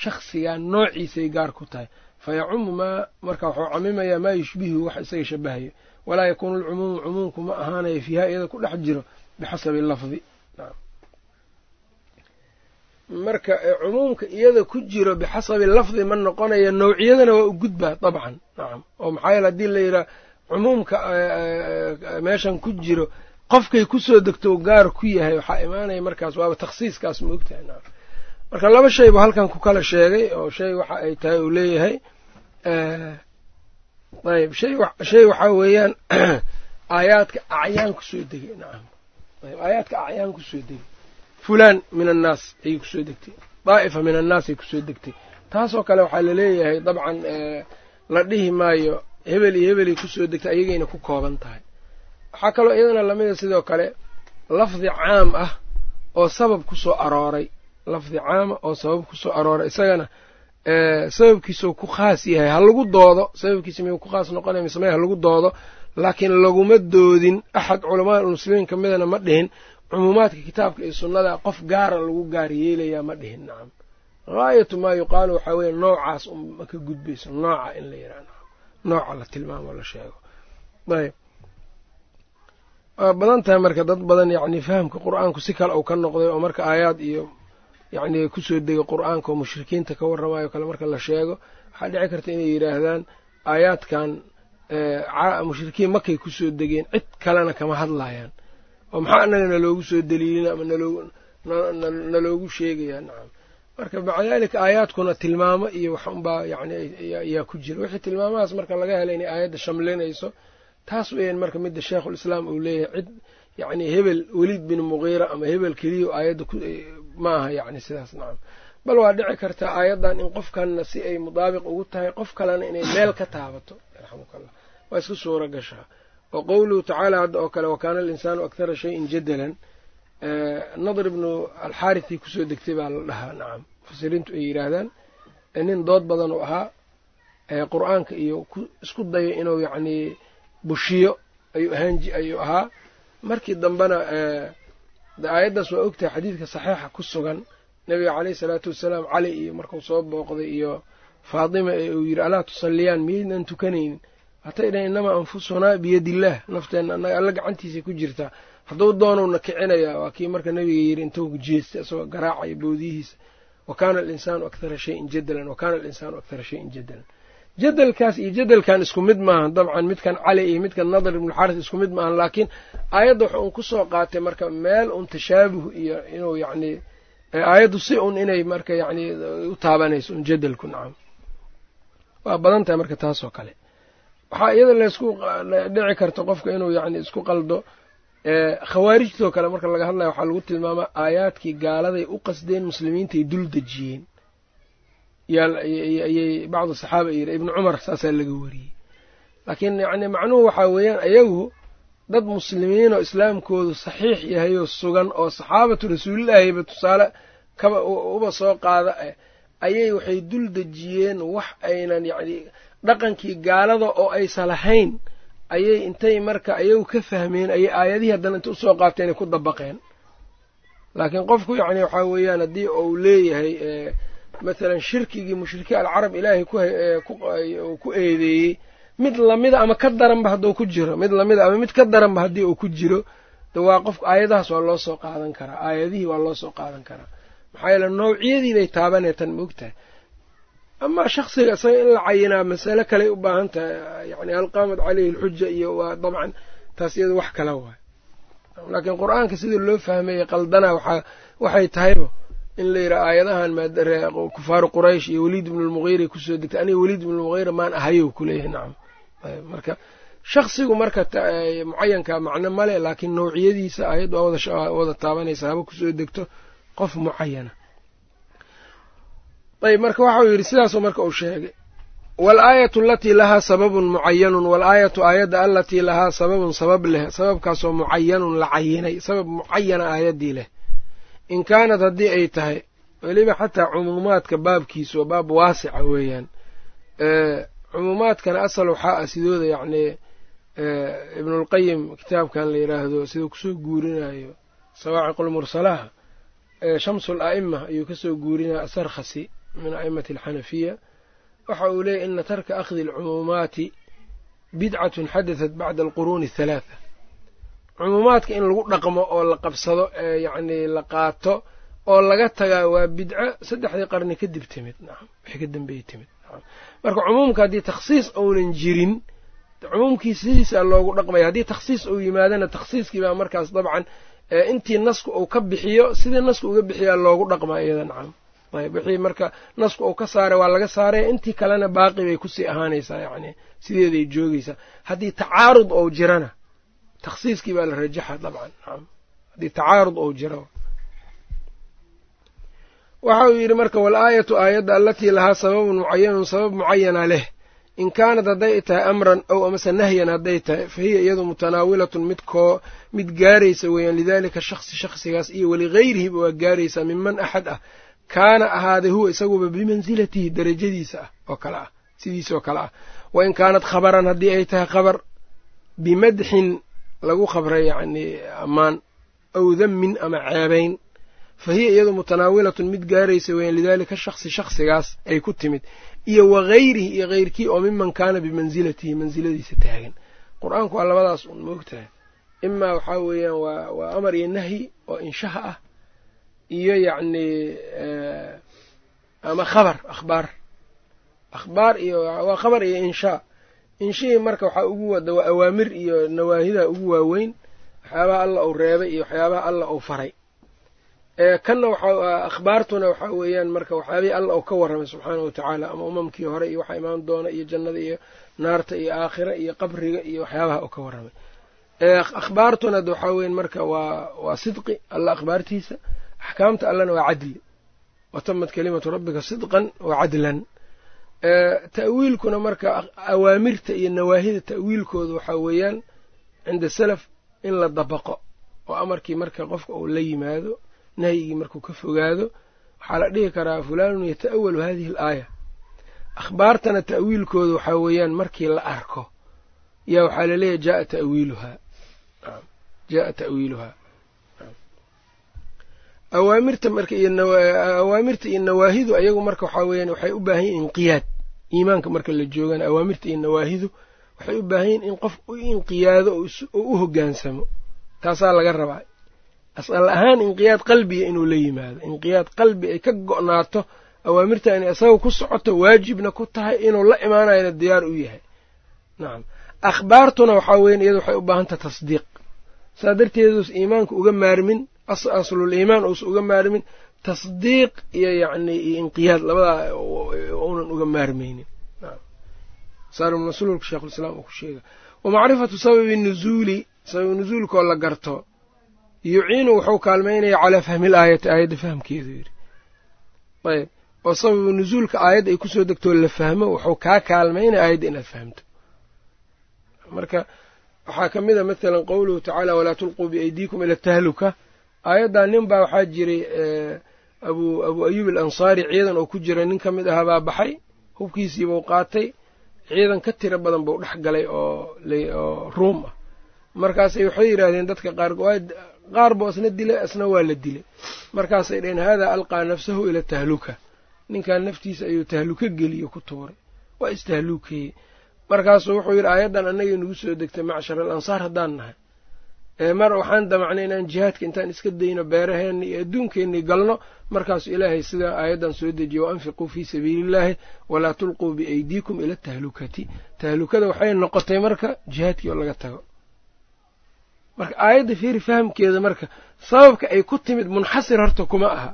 shakhsigaa noociisay gaar ku tahay fayacumu maa marka wuxuu camimayaa maa yushbihu wax isaga shabahayo walaa yakuunu alcumuumu cumuumku ma ahaanayo fiiha iyada ku dhex jiro bixasabi lafdi marka cumuumka iyada ku jiro bixasabi lafdi ma noqonaya nawciyadana waa u gudbaa dabcan nacam oo maxaa yeele haddii la yidhaha cumuumka meeshan ku jiro qofkay ku soo degto gaar ku yahay waxaa imaanaya markaas waaba takhsiiskaas ma ogtahay nacam marka laba shay buu halkan ku kala sheegay oo shay waxa ay tahay uu leeyahay ayb shay waxaa weeyaan [clears throat] aayaadka acyaan ku soo degay nacam ayb aayaadka acyaan ku soo degay. Fulaan min annaas ayay ku soo degtay. Daa'ifa min annaas ay ku soo degtay. Taasoo kale waxaa la leeyahay dabcan la dhihi maayo hebel iyo hebelay ku soo degtay ayagayna ku kooban tahay. Waxaa kaloo iyadana lamida sidoo kale lafdi caam ah oo sabab ku soo arooray. Lafdi caama oo sabab ku soo arooray. Isagana sababkiisuu ku khaas yahay. Ha lagu doodo sababkiisa miyuu ku khaas noqonaya mise may ha lagu doodo? Laakiin laguma doodin axad culamaa muslimiin ka midana ma dhihin. Cumuumaadka kitaabka iyo sunnada qof gaara lagu gaar yeelayaa ma dhihin nacam gaayatu maa yuqaalu waxaa weeye noocaas uma ka gudbayso nooca in la yidhaha nacam nooca la tilmaamo la sheego. Ayb. Waa badan tahay marka dad badan yacni fahamka qur'aanku si kale uu ka noqday oo marka aayaad iyo yacni ku soo dega qur'aanka oo mushrikiinta ka warramayo kale marka la sheego waxaa dhici karta inay yidhaahdaan aayaadkan mushrikiin makay ku soo degeen cid kalena kama hadlayaan. Oo maxaa anaga naloogu soo daliilina ama naloogu sheegayaa nacam marka maca daalika aayaadkuna tilmaamo iyo wax unbaa yani ayaa ku jira. Wixii tilmaamahaas marka laga helay inay aayadda shamlinayso taas weyan marka midda sheikhulislaam uu leeyahay cid yacni hebel weliid bin muqiira ama hebel keliya aayadda ma aha yani sidaas nacam. Bal waa dhici karta aayaddan in qofkanna si ay mudaabiq ugu tahay qof kalena inay meel ka taabato. Yarxamukallah. Waa iska suuro gashaa wa qowluhu tacaala hadda oo kale wakaana alinsaanu akthara shayin jadalan nadr ibnu alxaarithii ku soo degtay baa la dhahaa nacam mufasiriintu ay yidhaahdaan nin dood badan uu ahaa qur'aanka iyo isku dayo inuu yacnii bushiyo ayuu ahaan ayuu ahaa. Markii dambena aayaddaas waa ogtahay xadiidka saxiixa ku sugan nabiga caleyhi salaatu wasalaam cali iyo markuu soo booqday iyo faatima ee uu yidhi alaa tusalliyaan miyaydnan tukanaynin? Hatay dhahen innamaa anfusunaa biyadillaah nafteenna annaga alla gacantiisay ku jirtaa. Hadduu doonowna kicinayaa waa kii marka nabiga yidhi intuu jeestay isagoo garaacaya boodiyihiisa wa kaana alinsaanu akthara shayin jadalan wa kaana alinsaanu akthara shayin jadalan jadalkaas iyo jadalkan isku mid maaha dabcan midkan cali iyo midkan nadar ibnuxaaris isku mid maahan laakiin aayadda waxa uun ku soo qaatay marka meel un tashaabuh iyo inuu yacni aayaddu si un inay marka yacni u taabanayso un jadalku nacam waa badan tahay marka taas oo kale. Waxaa iyada laysku dhici karta qofka inuu yacni isku qaldo khawaarijtoo kale marka laga hadlaya waxaa lagu tilmaamaa aayaadkii gaaladay u qasdeen muslimiintay dul dejiyeen ayay bacdu saxaaba yidhi ibnu cumar saasaa laga wariyey. Laakiin yacni macnuhu waxaa weeyaan ayagu dad muslimiin oo islaamkoodu saxiix yahay oo sugan oo saxaabatu rasuulilaahiba tusaale kaba uba soo qaada eh ayay waxay dul dejiyeen wax aynan yacni dhaqankii gaalada oo aysan lahayn ayay intay marka ayagu ka fahmeen ayay aayadihii haddana inta u soo qaabteenay ku dabaqeen. Laakiin qofku yacni waxaa weeyaan haddii uu leeyahay mathalan shirkigii mushrikiin alcarab ilaahay ku eedeeyey mid lamida ama ka daranba hadduu ku jiro mid lamida ama mid ka daranba haddii uu ku jiro de waa qof aayadahaas waa loo soo qaadan karaa aayadihii waa loo soo qaadan karaa. Maxaa yeele nawciyadiibay taabanee tan maogtahay amaa shaksiga isaga in la cayinaa masale kaley u baahan tahay yani hal qaamat caleyhi alxuja iyo waa dabcan taas iyada wax kala waay. Laakiin qur'aanka sida loo fahmeeyey qaldana waxay tahayba in la yidhaha aayadahan kufaaru quraysh iyo weliid ibnu lmugiira ku soo degtay. Aniga weliid ibnu lmugiira maan ahayow kuleeyahay nacam marka shaksigu marka mucayanka macno male laakiin nawciyadiisa aayad wada taabanaysa haba ku soo degto qof mucayana ayb marka waxau yidhi sidaasoo marka uu sheegay. Waalaayatu alatii lahaa sababun mucayanun waalaayatu aayadda alatii lahaa sababun sabab leh sababkaasoo mucayanun la cayinay sabab mucayana aayaddii leh. In kaanad haddii ay tahay weliba xataa cumuumaadka baabkiisa waa baab waasica weeyaan cumuumaadkana asal waxaa ah sidooda yacnii ibnulqayim kitaabkan la yidhaahdo siduu ku soo guurinayo sawaaciqulmursalaha shamsul a'ima ayuu ka soo guurinaya asarkhasi min a'imati alxanafiya waxa uu leeyahy ina tarka akhdi alcumuumaati bidcatun xadatat bacda alquruuni athalaatha cumuumaadka in lagu dhaqmo oo la qabsado ee yacnii la qaato oo laga tagaa waa bidco saddexdii qarni kadib timid. Nacam wixii ka dambeeyey timid. Nacam marka cumuumka haddii takhsiis ounan jirin cumuumkii sidiisaa loogu dhaqmaya haddii takhsiis uu yimaadana takhsiiskii baa markaas dabcan intii nasku uu ka bixiyo sidii nasku uga bixiyaa loogu dhaqmaa wixii marka nasku uu ka saaray waa laga saaraya intii kalena baaqi bay ku sii ahaanaysaa yacni sideeday joogaysaa haddii tacaarud ou jirana takhsiiskii baa la rajaxa dabcan. Nacam haddii tacaarud ou jiro. Waxa uu yidhi marka walaayatu aayadda alatii lahaa sababun mucayanun sabab mucayana leh. In kaanad hadday tahay amran ow amase nahyan hadday tahay fa hiya iyadu mutanaawilatun mid koo mid gaaraysa weeyaan. Lidaalika shaksi shaksigaas iyo waligayrihiba waa gaaraysaa minman axad ah kaana ahaaday huwa isaguba bimansilatihi darajadiisa ah oo kale ah sidiisa oo kale ah. Wa in kaanad khabaran haddii ay tahay khabar bimadxin lagu khabray yacnii ammaan aw dammin ama ceebayn fa hiya iyadu mutanaawilatun mid gaaraysa weeyaan lidaalika shaksi shaksigaas ay ku timid. Iyo wagayrihi iyo keyrkii oo miman kaana bimansilatihi mansiladiisa taagan. Qur'aanku waa labadaas un moogtahay imaa waxaa weeyaan waa amar iyo nahyi oo inshaha ah iyo yacni ama khabar akhbaar. Akhbaar iyo waa khabar iyo inshaa. Inshihii marka waxaa ugu wada waa awaamir iyo nawaahida ugu waaweyn waxyaabaha alla uu reebay iyo waxyaabaha alla uu faray. Kanna waxaa akhbaartuna waxaa weeyaan marka waxyaabihii alla uu ka warramay subxaana wa tacaala ama umamkii hore iyo waxaa imaan doona iyo jannada iyo naarta iyo aakhira iyo qabriga iyo waxyaabaha uu ka warramay. Akhbaartuna d waxaa weyan marka waa waa sidqi alla akhbaartiisa axkaamta allana waa cadli watamad kalimatu rabbika sidqan wa cadlan ta'wiilkuna marka awaamirta iyo nawaahida ta'wiilkooda waxaa weeyaan cinda salaf in la dabaqo oo amarkii marka qofka uu la yimaado nahyigii markuu ka fogaado waxaa la dhihi karaa fulaanun yata'awalu hadihi alaaya akhbaartana ta'wiilkooda waxaa weeyaan markii la arko yaa waxaa laleeyahy jaaa tawiiluhaa jaaa ta'wiiluhaa awaamirta marka awaamirta iyo nawaahidu ayagu marka waxaa weeyaan waxay u baahan yihiin inqiyaad. Iimaanka marka la joogana awaamirta iyo nawaahidu waxay u baahan yihiin in qof u inqiyaado oo u hoggaansamo taasaa laga rabaa. Asal ahaan inqiyaad qalbiga inuu la yimaado. Inqiyaad qalbi ay ka go'naato awaamirta inay isaga ku socoto waajibna ku tahay inuu la imaanayona diyaar u yahay. Nacam akhbaartuna waxaa weyan iyada waxay u baahantaha tasdiiq. Saa darteeduus iimaanka uga maarmin aslul iimaan uusa uga maarmin tasdiiq iyo yacni iyo inqiyaad labadaa uunan uga maarmaynin saarmasluulka sheikhulislaam uu ku sheega wa macrifatu sababi nuzuuli sababi nuzuulkaoo la garto yuciinu wuxuu kaalmaynaya calaa fahmi l aayati aayadda fahmkeedu yidhi. Ayb. Oo sababu nuzuulka aayadda ay ku soo degtoo la fahmo wuxuu kaa kaalmaynaya aayadda inaad fahamto. Marka waxaa ka mid a mathalan qowluhu tacaala walaa tulquu biaydiikum ila tahluka aayaddaa nin baa waxaa jiray abu abuu ayuub alansaari ciidan oo ku jira nin ka mid ahaa baa baxay hubkiisiibuu qaatay ciidan ka tiro badan buu dhex galay oo oo ruum ah. Markaasay waxay yidhaahdeen dadka qaar qaar boo isna dilay isna waa la dilay markaasay dhaheen haadaa alqaa nafsahu ila tahluka. Ninkan naftiisa ayuu tahluka geliyo ku tuuray. Waa istahluukeeyey markaasuu wuxuu yidhi aayaddan annagay nagu soo degtay macshar al ansaar haddaan nahay mar waxaan damacnay inaan jihaadka intaan iska dayno beeraheenna iyo adduunkeenni galno. Markaasuu ilaahay sidaa aayaddan soo dejiye wa anfiquu fii sabiiliillaahi walaa tulquu biaydiikum ila tahlukati. Tahlukada waxay noqotay marka jihaadkii oo laga tago. Marka aayadda fiiri fahamkeeda marka sababka ay ku timid munxasir horta kuma aha.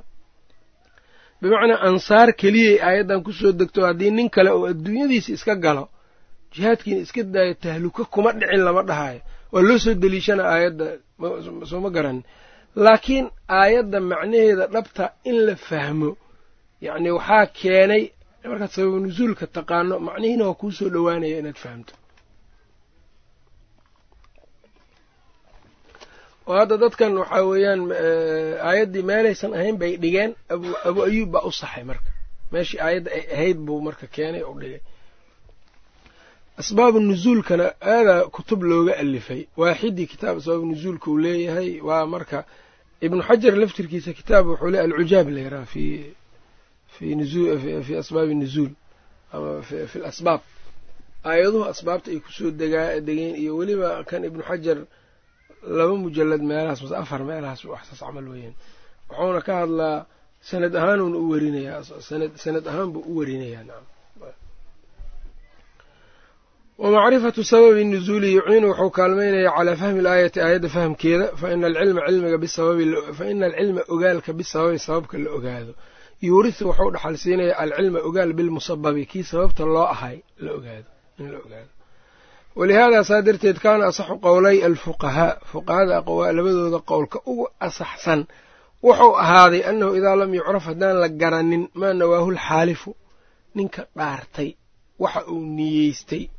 Bimacnaa ansaar keliyay aayaddan ku soo degto haddii nin kale oo adduunyadiisa iska galo jihaadkiina iska daayo tahluka kuma dhicin lama dhahayo waa loo soo deliishana aayadda soo ma garanin laakiin aayadda macnaheeda dhabta in la fahmo yacni waxaa keenay markaad sababa nusuulka taqaano macnihiina waa kuu soo dhowaanaya inaad fahamto. Oo hadda dadkan waxaa weeyaan aayaddii meelaysan ahayn bay dhigeen abu ayuub baa u saxay marka. Meeshii aayadda ay ahayd buu marka keenay oo dhigay asbaabu nuzuulkana aadaa kutub looga alifay. Waaxidii kitaab asbaabu nuzuulka uu leeyahay. Waa marka ibnu xajar laftirkiisa kitaab wuxuu le alcujaab la yaraha fi fi asbaabi nuzuul ama fi lasbaab aayaduhu asbaabta ay ku soo degeen iyo weliba kan ibnu xajar laba mujalad meelahaas mase afar meelahaas waxsaas camal weeyaan wuxuuna ka hadlaa sanad ahaanuuna u werinayaa sanad ahaan buu u werinayaa wa sababi nuzuuli yuciinu wuxuu kaalmaynayaa calaa fahmi alaayati aayadda fahamkeeda faina alcilma cilmiga bisababi faina alcilma ogaalka bisababi sababka la ogaado yuurisu wuxuu dhaxal siinayaa alcilma ogaal bilmusababi kii sababta loo ahay la ogaado in la ogaado walihaada saa darteed kaana asaxu qowlay alfuqahaa fuqahada labadooda qowlka ugu asaxsan wuxuu ahaaday annahu idaa lam yucraf haddaan la garanin maa nawaahu lxaalifu ninka dhaartay waxa uu niyeystay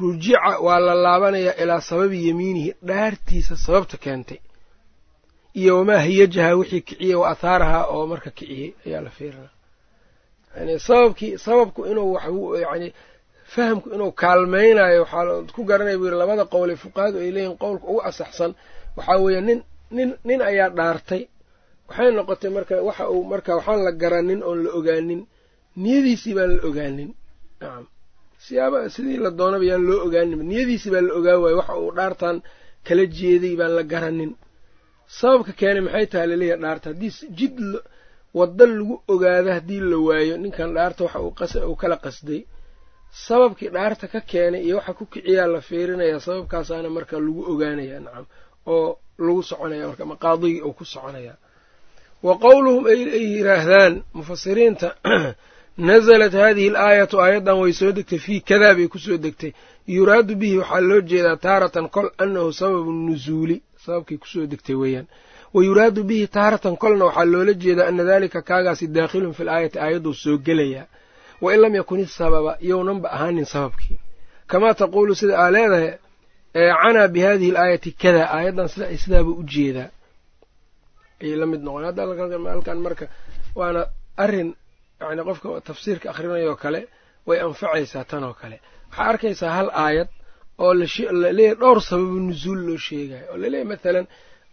rujica waa la laabanayaa ilaa sababi yemiinihi dhaartiisa sababta keentay. Iyo wamaa hiyajaha wixii kiciyey wa athaarahaa oo marka kiciyey ayaa la fiirinaa yani sababkii sababku inuu wax yani fahamku inuu kaalmaynayo waxaa ku garanaya buu yiri labada qowl ee fuqahadu ay leeyihiin qowlka ugu asaxsan. Waxaa weeye nin nin nin ayaa dhaartay. Waxay noqotay marka waxa uu marka waxaan la garanin oon la ogaanin. Niyadiisii baan la ogaanin. Nacam siyaaba sidii la doonaba yaan loo ogaanin. Niyadiisii baa la ogaa waayo waxa uu dhaartan kala jeeday baan la garanin. Sababka keenay maxay tahay la leeyahay dhaarta? Haddii jid wadda lagu ogaado haddii la waayo ninkan dhaarta waxa uu kala qasday. Sababkii dhaarta ka keenay iyo waxa ku kiciyaa la fiirinayaa sababkaasaana marka lagu ogaanaya nacam oo lagu soconaya marka maqaadigii uu ku soconaya. Wa qowluhum ay yidhaahdaan mufasiriinta [clears throat] nasalat haadihi alaayatu aayaddan way soo degtay fii kadaa bay ku soo degtay. Yuraadu bihi waxaa loo jeedaa taaratan kol annahu sababu nusuuli sababkay ku soo degtay weeyaan. Wa yuraadu bihi taaratan kolna waxaa loola jeedaa ana dalika kaagaasi daakhilun fi laayati aayadduu soo gelayaa. Wa in lam yakun isababa yownanba ahaanin sababkii. Kamaa taquulu sida aa leedahay canaa bi hadihi alaayati kada aayaddan sida sidaaba u jeedaa. Ayay la mid noqon hadda halkan marka waana arrin yani qofka tafsiirka akrinayoo kale way anfacaysaa tan oo kale. Waxaa arkaysaa hal aayad oo laleeyahy dhowr sababu nusuul loo sheegayo oo laleeyahy mathalan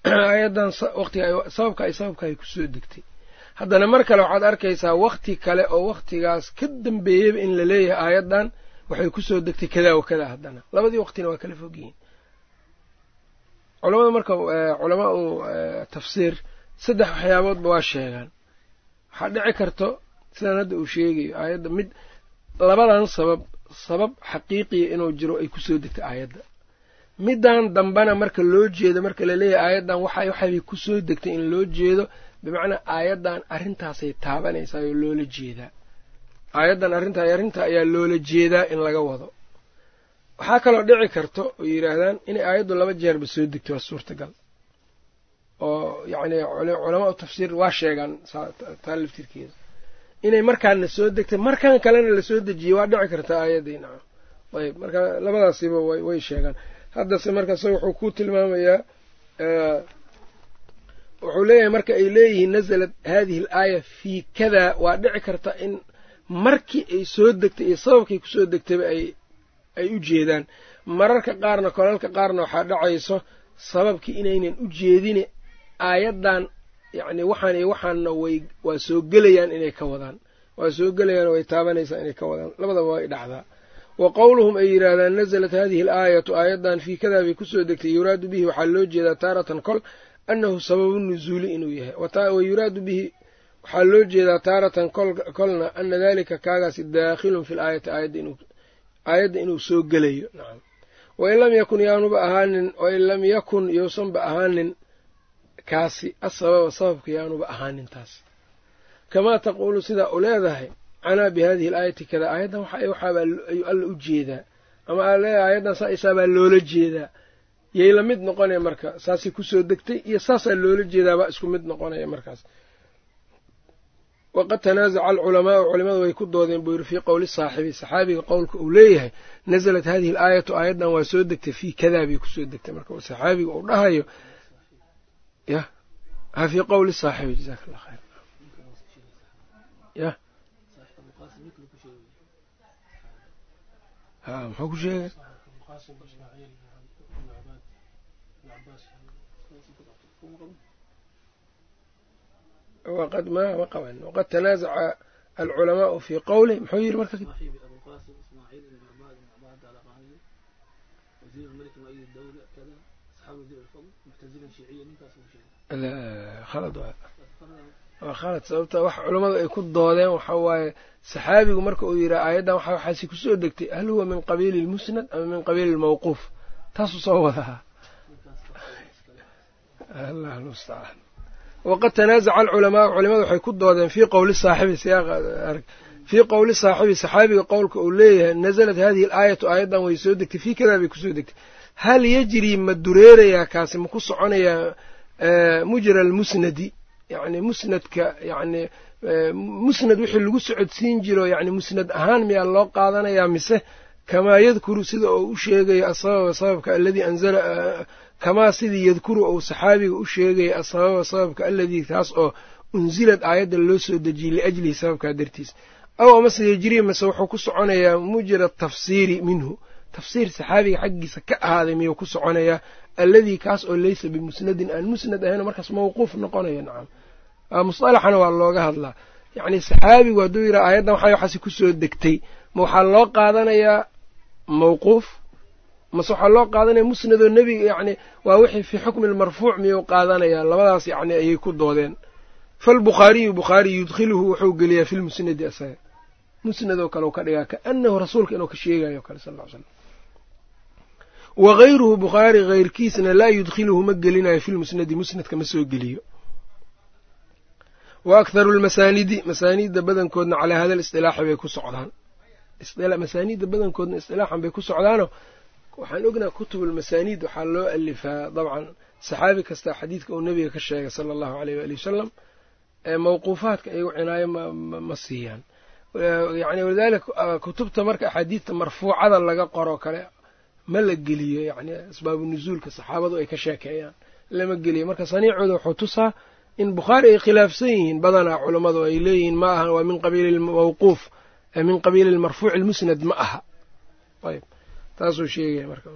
[clears throat] aayaddan waqtiga sababka ay sababka ay ku soo degtay. Haddana mar kale waxaad arkaysaa wakti kale oo waktigaas ka dambeeyeyba in la leeyahay aayaddan waxay ku soo degtay kadaa wa haddana. Labadii waqtina waa kala fog yihiin culamada marka culamaa u tafsiir saddex waxyaaboodba waa sheegaan. Waxaa dhici karto sidaan hadda uu sheegayo aayadda mid labadan sabab sabab xaqiiqiya inuu jiro ay ku soo degtay aayadda. Middan dambena marka loo jeedo marka la leeyahay aayaddan waxa waxay ku soo degtay in loo jeedo bimacnaa aayaddan arrintaasay taabanaysaa oo loola jeedaa. Aayaddan arrinta arrinta ayaa loola jeedaa in laga wado. Waxaa kaloo dhici karto oo yidhaahdaan inay aayaddu laba jeerba soo degto waa suurtagal. Oo yacni culamaa u tafsiir waa sheegaan taa laftirkeeda inay markaana soo degtay. Markan kalena la soo dejiyey waa dhici karta aayaddii nacam. Ayb marka labadaasiba way sheegaan. Haddase markaase wuxuu ku tilmaamayaa wuxuu leeyahay marka ay leeyihiin nasalat haadihi al aaya fii kadaa waa dhici karta in markii ay soo degtay iyo sababkay ku soo degtayba ay ay u jeedaan. Mararka qaarna kolalka qaarna waxaa dhacayso sababkii inaynan u jeedine aayaddan yacni waxaan iyo waxaanna way waa soo gelayaan inay ka wadaan. Waa soo gelayaan way taabanaysaa inay ka wadaan. Labadaba way dhacdaa. Wa qowluhum ay yidhaahdaan nasalat haadihi al aayatu aayaddan fii kadaa bay ku soo degtay yuraadu bihi waxaa loo jeedaa taaratan kol annahu sababu nusuuli inuu yahay. Wa yuraadu bihi waxaa loo jeedaa taaratan kolna ana dalika kaagaasi daakhilun fi laayati aayadda inuu soo gelayo. Wain lam yakun yaanuba ahaanin wain lam yakun yousanba ahaanin kaasi asababa sababka yaanuba ahaanin taas kamaa taquulu sidaa u leedahay canaa bi hadihi alaayati kada aayaddan waxaabaa ayuu alla u jeedaa. Ama aa aayaddan saa isaabaa loola jeedaa. Yay la mid noqonaya marka saasay ku soo degtay iyo saasaa loola jeedaabaa isku mid noqonaya markaas. Waqad tanaasaca alculamaau culimadu way ku doodeen buu yidhi fii qowli saaxibi. Saxaabiga qowlka uu leeyahay nasalat hadihi al aayatu aayaddan waa soo degtay fii kadaa bay ku soo degtay. Marka saxaabiga uu dhahayo ya ha fii qowli saaxibi jazaaka allah khayr ya ha muxuu ku sheegay wqad ma ma waqad tanaazaca alculamaau fii qowlih muxuu yidhi marka khalad waa khalad sababta wax culammadu ay ku doodeen waxa waaye saxaabigu marka uu yidhi aayaddan waxa waxaasi ku soo degtay hal huwa min qabiili lmusnad ama min qabiili lmawquuf taasuu soo wadahaa allah mustacaan waqad tanaazaca alculamaau culimadu waxay ku doodeen fii qowli saaxibi siyaaqarg fii qowli saaxibi saxaabiga qowlka uu leeyahay nasalat hadihi alaayatu aayaddan way soo degtay fii kadaa bay ku soo degtay hal yajrii ma dureerayaa kaasi ma ku soconayaa mujra almusnadi yacni musnadka yacni musnad wixii lagu socodsiin jiro yacni musnad ahaan miyaa loo qaadanayaa mise kamaa yadkuru sida uu u sheegayo asababa sababka aladii anzala kamaa sidii yadkuru uu saxaabiga u sheegaya asababa sababka aladii taas oo unsilad aayadda loo soo dejiyey liajlihi sababkaa dartiis. Aw amase yejrii mase wuxuu ku soconayaa mujra tafsiiri minhu tafsiir saxaabiga xaggiisa ka ahaaday miyuu ku soconayaa alladii kaas oo leysa bimusnadin aan musnad ahayn markaas mawquuf noqonayo nacam musalaxana waa looga hadlaa. Yacni saxaabigu hadduu yidhaha aayaddan waxay waxaasi ku soo degtay. Ma waxaa loo qaadanayaa mawquuf? Mase waxaa loo qaadanaya musnadoo nebiga yacni waa wixii fii xukmi lmarfuuc miyuu qaadanayaa labadaas yacni ayay ku doodeen. Falbukhaariyu bukhaari yudkhiluhu wuxuu geliyaa fi lmusnadi asaga. Musnadoo kale ka dhigaa kaanahu rasuulka inuu ka sheegayo kale sal ly slam wa hayruhu bukhaari hayrkiisna laa yudkhiluhu ma gelinayo fi lmusnadi musnadka ma soo geliyo. Wa akharu lmasaanidi masaaniidda badankoodna calaa hada listilaaxi bay ku socdaan. Masaaniidda badankoodna istilaaxan bay ku socdaano waxaan ognaha kutubulmasaaniid waxaa loo alifaa dabcan saxaabi kasta xadiidka uu nebiga ka sheegay sala allahu aleyh waali wasalam mawquufaadka iyagu cinaayo ma siiyaan. Yani walidaalika kutubta marka axaadiidta marfuucada laga qoro kale ma la geliyo yani asbaabu nuzuulka saxaabadu ay ka sheekeeyaan. Lama geliyo. Marka saniicooda wuxuu tusaa in bukhaari ay khilaafsan yihiin badanaa culammadu ay leeyihiin ma aha waa min qabiili mawquuf min qabiili lmarfuuci lmusnad ma aha. Ayb taasuu sheegaya marka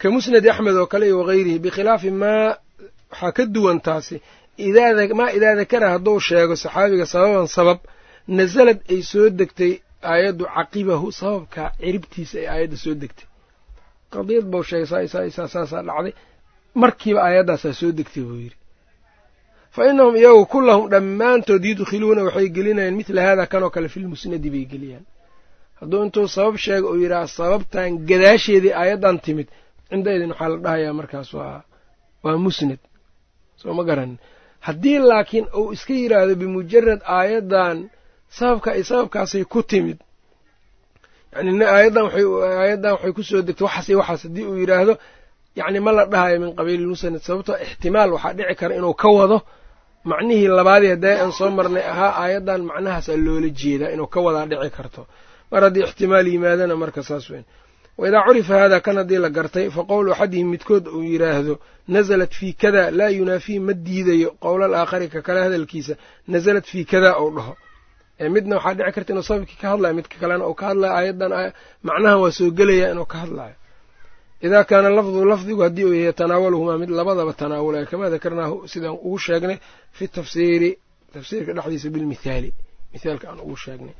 ka musnadi axmed oo kale iyo wagayrihi bikhilaafi maa waxaa ka duwan taasi maa idaa dakara hadduu sheego saxaabiga sababan sabab nasalad ay soo degtay aayaddu caqibahu sababka ciribtiisa ay aayadda soo degtay qadiyad bau sheegay saasaa dhacday. Markiiba aayaddaasaa soo degtay buu yidhi. Fa inahum iyagu kullahum dhammaantood yudkhiluuna waxay gelinayaan midla haadaa kanoo kale filmusnadi bay geliyaan. Hadduu intuu sabab sheega uu yidhaha sababtan gadaasheedii aayaddan timid cindaydin waxaa la dhahayaa markaas waa musnad. Soo ma garanin haddii laakiin uu iska yidhaahdo bimujarad aayaddan sababka ay sababkaasay ku timid yani aayaddan aayaddan waxay ku soo degtay waxaas iyo waxaas. Haddii uu yidhaahdo yacni ma la dhahayo min qabiili musnad sababtoo ixtimaal waxaa dhici kara inuu ka wado macnihii labaadii haddee aan soo marnay ahaa aayaddan macnahaasaa loola jeedaa inuu ka wadaa dhici karto. Mar haddii ixtimaal yimaadana marka saas weyn. Waidaa curifa haadaa kan haddii la gartay fa qowlu axadihim midkood uu yidhaahdo nasalat fii kada laa yunaafii ma diidayo. Qowlal aakhari ka kale hadalkiisa nasalat fii kada ou dhaho midna waxaa dhici karta inuu sababkii ka hadlayo midka kalena uu ka hadlayo aayaddan macnahan waa soo gelaya inuu ka hadlayo idaa kaana lafdu lafdigu haddii uu yahay tanaawaluhumaa mid labadaba tanaawulayo kamaa dakarnaahu sidaan ugu sheegnay fi tafsiiri tafsiirka dhexdiisa bilmithaali mithaalka aan ugu sheegnay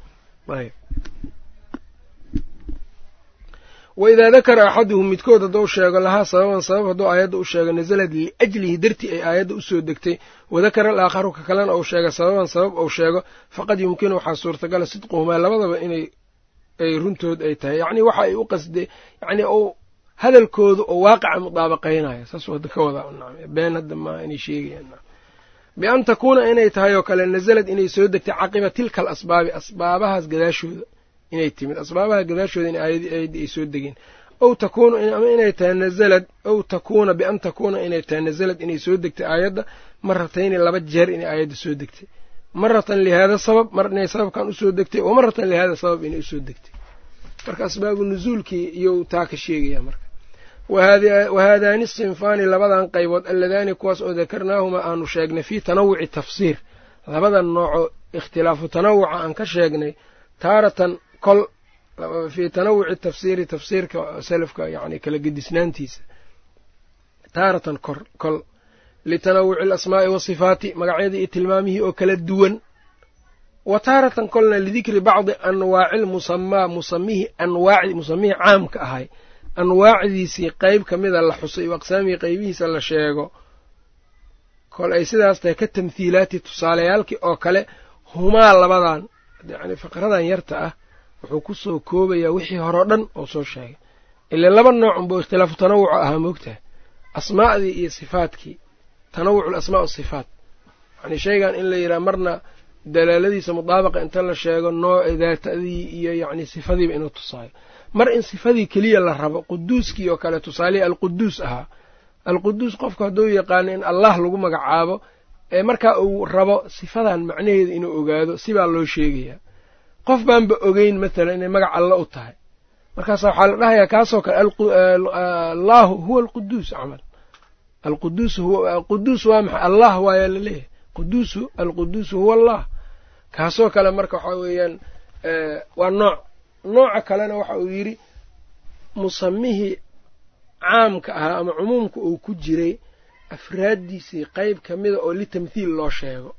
waidaa dakara axaduhum midkood hadduu sheego lahaa sababan sabab hadduu aayadda u sheego nasalad liajlihi dartii ay aayadda u soo degtay. Wadakara alaakharu ka kalena uu sheega sababan sabab uu sheego faqad yumkinu waxaa suurtagala sidquhumaa labadaba inay ay runtood ay tahay. Yacni waxa ay u qasde yani uu hadalkooda oo waaqica mudaabaqaynayo. Saasuu hadda ka wadaa been hadda maa inay sheegayaan bian takuuna inay tahay oo kale nasalad inay soo degtay caqiba tilka al asbaabi asbaabahaas gadaashooda inay timid. Asbaabaha gadaashooda in aayadii ay soo degeen. Ow takuunu ama inay tahay nazalad ow takuuna bian takuuna inay tahay nasalad inay soo degtay aayadda maratayni laba jeer inay aayadda soo degtay. Maratan lihaada sabab mar inay sababkan u soo degtay wa maratan lihaada sabab inay u soo degtay. Marka asbaabu nusuulkii iyou taa ka sheegaya marka. Wahaadaani sinfaani labadan qaybood alladaani kuwaas oo dakarnaahumaa aanu sheegnay fii tanawuci tafsiir. Labadan noocoo ikhtilaafu tanawuca aan ka sheegnay taaratan kol fii tanawuci tafsiiri tafsiirka salafka yani kala gedisnaantiisa. Taaratan kor kol litanawuci alasmaa'i wasifaati magacyadii iyo tilmaamihii oo kala duwan. Wa taaratan kolna lidikri bacdi anwaaci lmusamaa musamihii anwaaci musamihii caamka ahay. Anwaacdiisii qeyb ka mida la xusay o aqsaamihii qeybihiisa la sheego. Kol ay sidaas tahay ka tamhiilaati tusaaleyaalkii oo kale humaa labadan yani faqradan yarta ah wuxuu ku soo koobayaa wixii horeo dhan oo soo sheegay. Ile laba nooc unbuu ikhtilaafu tanawuca ahaa moogtaha asmaa'dii iyo sifaadkii tanawucu alasmaa wasifaat yani shaygan in la yidhaha marna dalaaladiisa mudaabaqa inta la sheego nooc daatadii iyo yacni sifadiiba inuu tusaayo. Mar in sifadii keliya la rabo quduuskii oo kale tusaalihii alquduus ahaa. Alquduus qofku hadduu yaqaano in allah lagu magacaabo ee markaa uu rabo sifadan macnaheeda inuu ogaado sibaa loo sheegayaa qof baanba ogeyn matalan inay magac alla u tahay. Markaasa waxaa la dhahayaa kaasoo kale allaahu huwa alquduus camal. Alquduus quduus waa maxay? Allah waayaa la leeyahay quduusu alquduusu huwa allah. Kaasoo kale marka waxaa weeyaan waa nooc nooca kalena waxa uu yidhi musamihii caamka ahaa ama cumuumka uu ku jiray afraaddiisii qeyb ka mida oo litamthiil loo sheego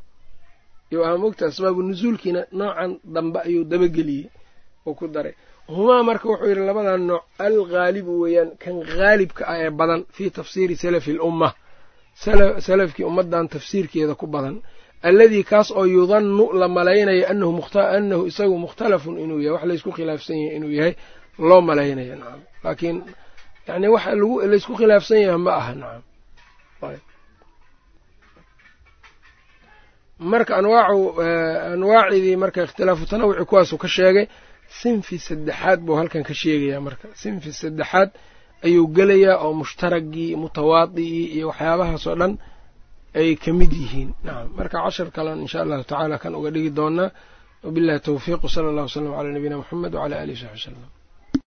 iyo mogta asbaabu nusuulkiina noocan dambe ayuu dabageliyey uu ku daray. Humaa marka wuxuu yidhi labadan nooc alghaalibu weeyaan kan haalibka ah ee badan fii tafsiiri salafi alumma salafkii ummaddan tafsiirkeeda ku badan. Alladii kaas oo yudannu la malaynayo anahu isagu mukhtalafun inuu yahay wax laysku khilaafsan yahay inuu yahay loo malaynayo nacam laakiin yani wax laysku khilaafsan yahay ma aha nacam marka anwaacu anwaacidii marka ikhtilaafu tanawuci kuwaasuu ka sheegay sinfi saddexaad buu halkan ka sheegayaa marka. Sinfi saddexaad ayuu gelayaa oo mushtaragii mutawaadi'ii iyo waxyaabahaas oo dhan ay ka mid yihiin. Nacam marka cashar kalen insha allahu tacaala kan uga dhigi doonaa wabillahi towfiiq wsala allah wslam calaa nabiyina muxamed wcala alihi saxbi wslam